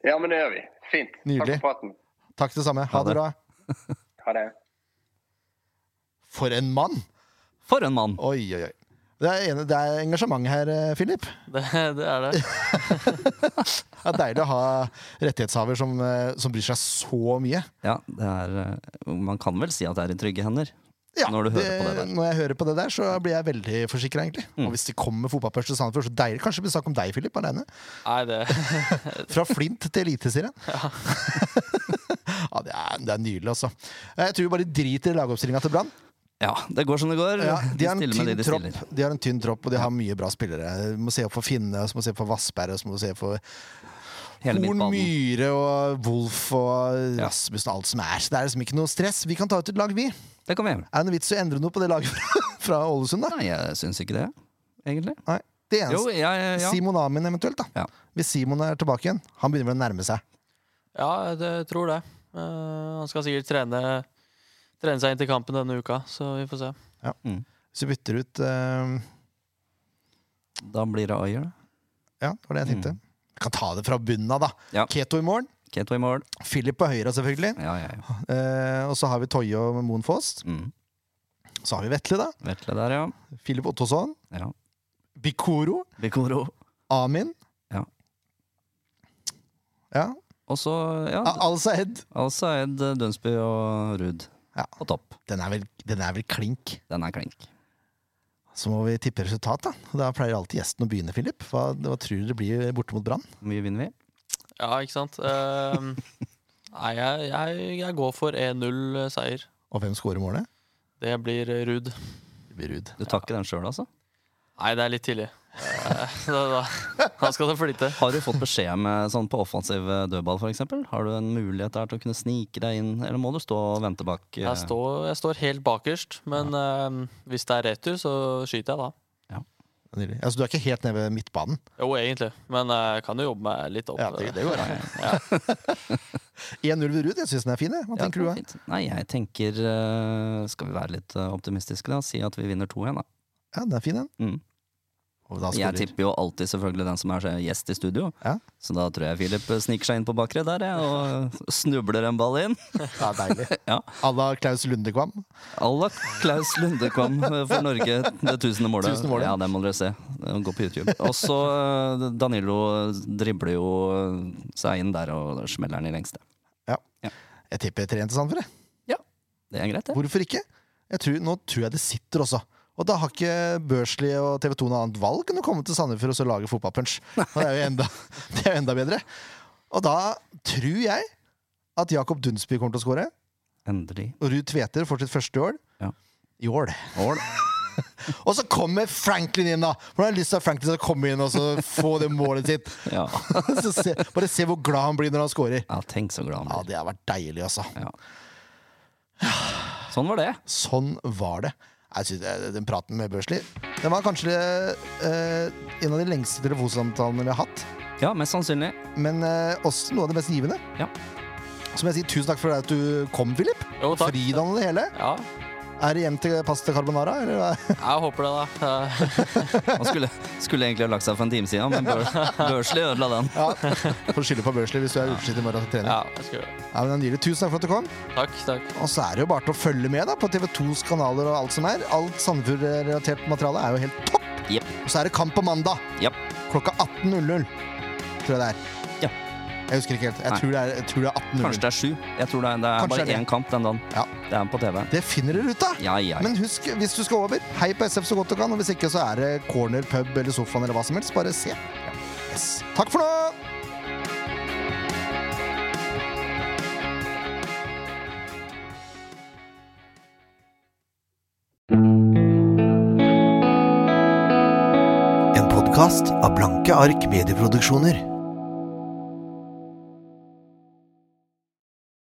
Ja, men det gjør vi. Fint. Nydelig. Takk for praten. Takk det samme. Ha Ha det det. bra. Ha det. For en mann! For en mann! Oi, oi, oi. Det er, en, det er engasjement her, eh, Philip. *laughs* Det, det er det. *laughs* Det er deilig å ha rettighetshaver som, eh, som bryr seg så mye. Ja, det er eh, Man kan vel si at det er i trygge hender. Ja, Når du hører på det der. Når jeg hører på det der, så blir jeg veldig forsikra, egentlig. Mm. Og hvis det kommer fotballpørs til Sandefjord, så deilig. Kanskje det blir snakk om deg, Philip, alene. Nei, det *laughs* Fra Flint til Eliteserien. Ja. det, er, det er nydelig, altså. Jeg tror vi bare driter i lagoppstillinga til Brann. Ja, det går som det går. Ja, de, har en med tynn de de de har en tynn tropp, og de har mye bra spillere. Du må se opp for Finne, og så må se opp for Vassberg, og så må se opp for Hele Horn. Myhre og Wolf og Ja. Rasmussen og alt som er. Så det er liksom ikke noe stress. Vi kan ta ut et lag, vi. Det kan vi gjøre. Er det noe vits i å endre noe på det laget *laughs* fra, fra Ålesund, da? Nei, jeg syns ikke det, egentlig. Nei. Det Jo, eneste jeg, ja. Simon Amin eventuelt, da. Ja. Hvis Simon er tilbake igjen. Han begynner vel å nærme seg. Ja, jeg tror det. Uh, han skal sikkert trene, trene seg inn til kampen denne uka, så vi får se. Hvis vi bytter ut uh... Da blir det Ayer, da. Ja, det var det jeg tenkte. Vi kan ta det fra bunnen av, da. Mm. Ja. Keto i morgen. Keto i morgen. Philip på høyre, selvfølgelig. Ja, ja, ja. Eh, og så har vi Toye og Moen Foss. Mm. Så har vi Vetle, da. Vetle der, ja. Philip Ottosson. ja. Bikoro. Bikoro. Amin. Ja. Ja. Og så, ja, A- Al-Saed. Al-Saed, Dunsby og Ruud Ja. på topp. Den er vel, den er vel klink. Den er klink. Så må vi tippe resultat, da. Da pleier alltid gjesten å begynne, Philip. Hva, hva tror du det blir borte mot Brann? Hvor mye vinner vi? Ja, ikke sant? Uh, nei, jeg, jeg, jeg går for 1-0 seier. Og hvem scorer målet? Det blir Ruud. Det blir Ruud. Du tar ikke den sjøl, altså? Nei, det er litt tidlig. Eh, *laughs* da, skal det flyte. Har du fått beskjed med sånn på offensiv eh, dødball, f.eks.? Har du en mulighet der til å kunne snike deg inn, eller må du stå og vente bak? eh, Jeg står, jeg står helt bakerst, men eh, hvis det er retur, så skyter jeg da. Nydelig. Altså, du er ikke helt nede ved midtbanen? Jo, egentlig, men jeg kan jo jobbe meg litt opp. Ja, det, det går an. 1-0 ved Ruud, jeg syns den er fin. Hva Ja, tenker du? fint. Nei, jeg tenker eh, Skal vi være litt eh, optimistiske, da? Si at vi vinner 2-1, da. Ja, den er fin, den. Mm. Jeg tipper jo alltid selvfølgelig den som er gjest i studio. Ja. Så da tror jeg Filip sniker seg inn på bakre der jeg, og snubler en ball inn. *laughs* Ja, deilig. *laughs* Ja. À la Klaus Lundekvam. À la Klaus Lundekvam for Norge, det tusende målet. Tusende målet. Ja, det må dere se. Gå på YouTube. Og så eh, Danilo dribler jo seg inn der og smeller den i lengste. Ja Jeg tipper 3-1 til Sandefjord. jeg. Det er greit, det. Hvorfor ikke? Jeg tror, nå tror jeg det sitter også. Og da har ikke Børsli og TV 2 noe annet valg enn å komme til Sandefjord og så lage fotballpunch. Og det er jo enda, *laughs* det er jo enda bedre. Og da tror jeg at Jakob Dunsby kommer til å skåre. Endelig. Og Ruud Tveter får sitt første år. Ja. I år. *laughs* Og så kommer Franklin inn, da! For da har jeg lyst til at Franklin skal komme inn og så få det målet sitt. *laughs* Ja. Så se, bare se hvor glad han blir når han scorer. ja, tenk så glad han blir. Ja, det har vært deilig, altså. Ja. Sånn var det. Sånn var det. Jeg synes det- Den praten med Børsli Den var kanskje eh, en av de lengste telefonsamtalene vi har hatt. Ja, mest sannsynlig. Men eh, også noe av det mest givende. Ja. Så må jeg si tusen takk for at du kom, Philip. Jo, takk. Det hele. Ja, Er det hjem til pasta carbonara? Eller? jeg håper det, da. *laughs* Man skulle, skulle egentlig ha lagt seg for en time siden, men Bør, Børsli ødela den. Ja. Får skylde på Børsli hvis du er utslitt i morgen til trening. Ja, jeg skal. Ja, men Nydelig. Tusen takk for at du kom. Takk, takk. Og så er det jo bare til å følge med da på TV2s kanaler og alt som er. Alt Sandefjord-relatert materiale er jo helt topp. Yep. Og så er det kamp på mandag Yep. klokka 18.00. Tror jeg det er. Jeg husker ikke helt. Jeg tror det er, jeg tror det er 18.00. Kanskje det er sju. Jeg tror det er, det er bare én kamp den dagen. Ja. Det er på TV. Det finner dere ut av! Ja, ja, ja. Men husk, hvis du skal over, hei på SF så godt du kan. Og hvis ikke, så er det corner, pub eller sofaen eller hva som helst. Bare se. Yes. Takk for nå! En podkast av Blanke ark medieproduksjoner.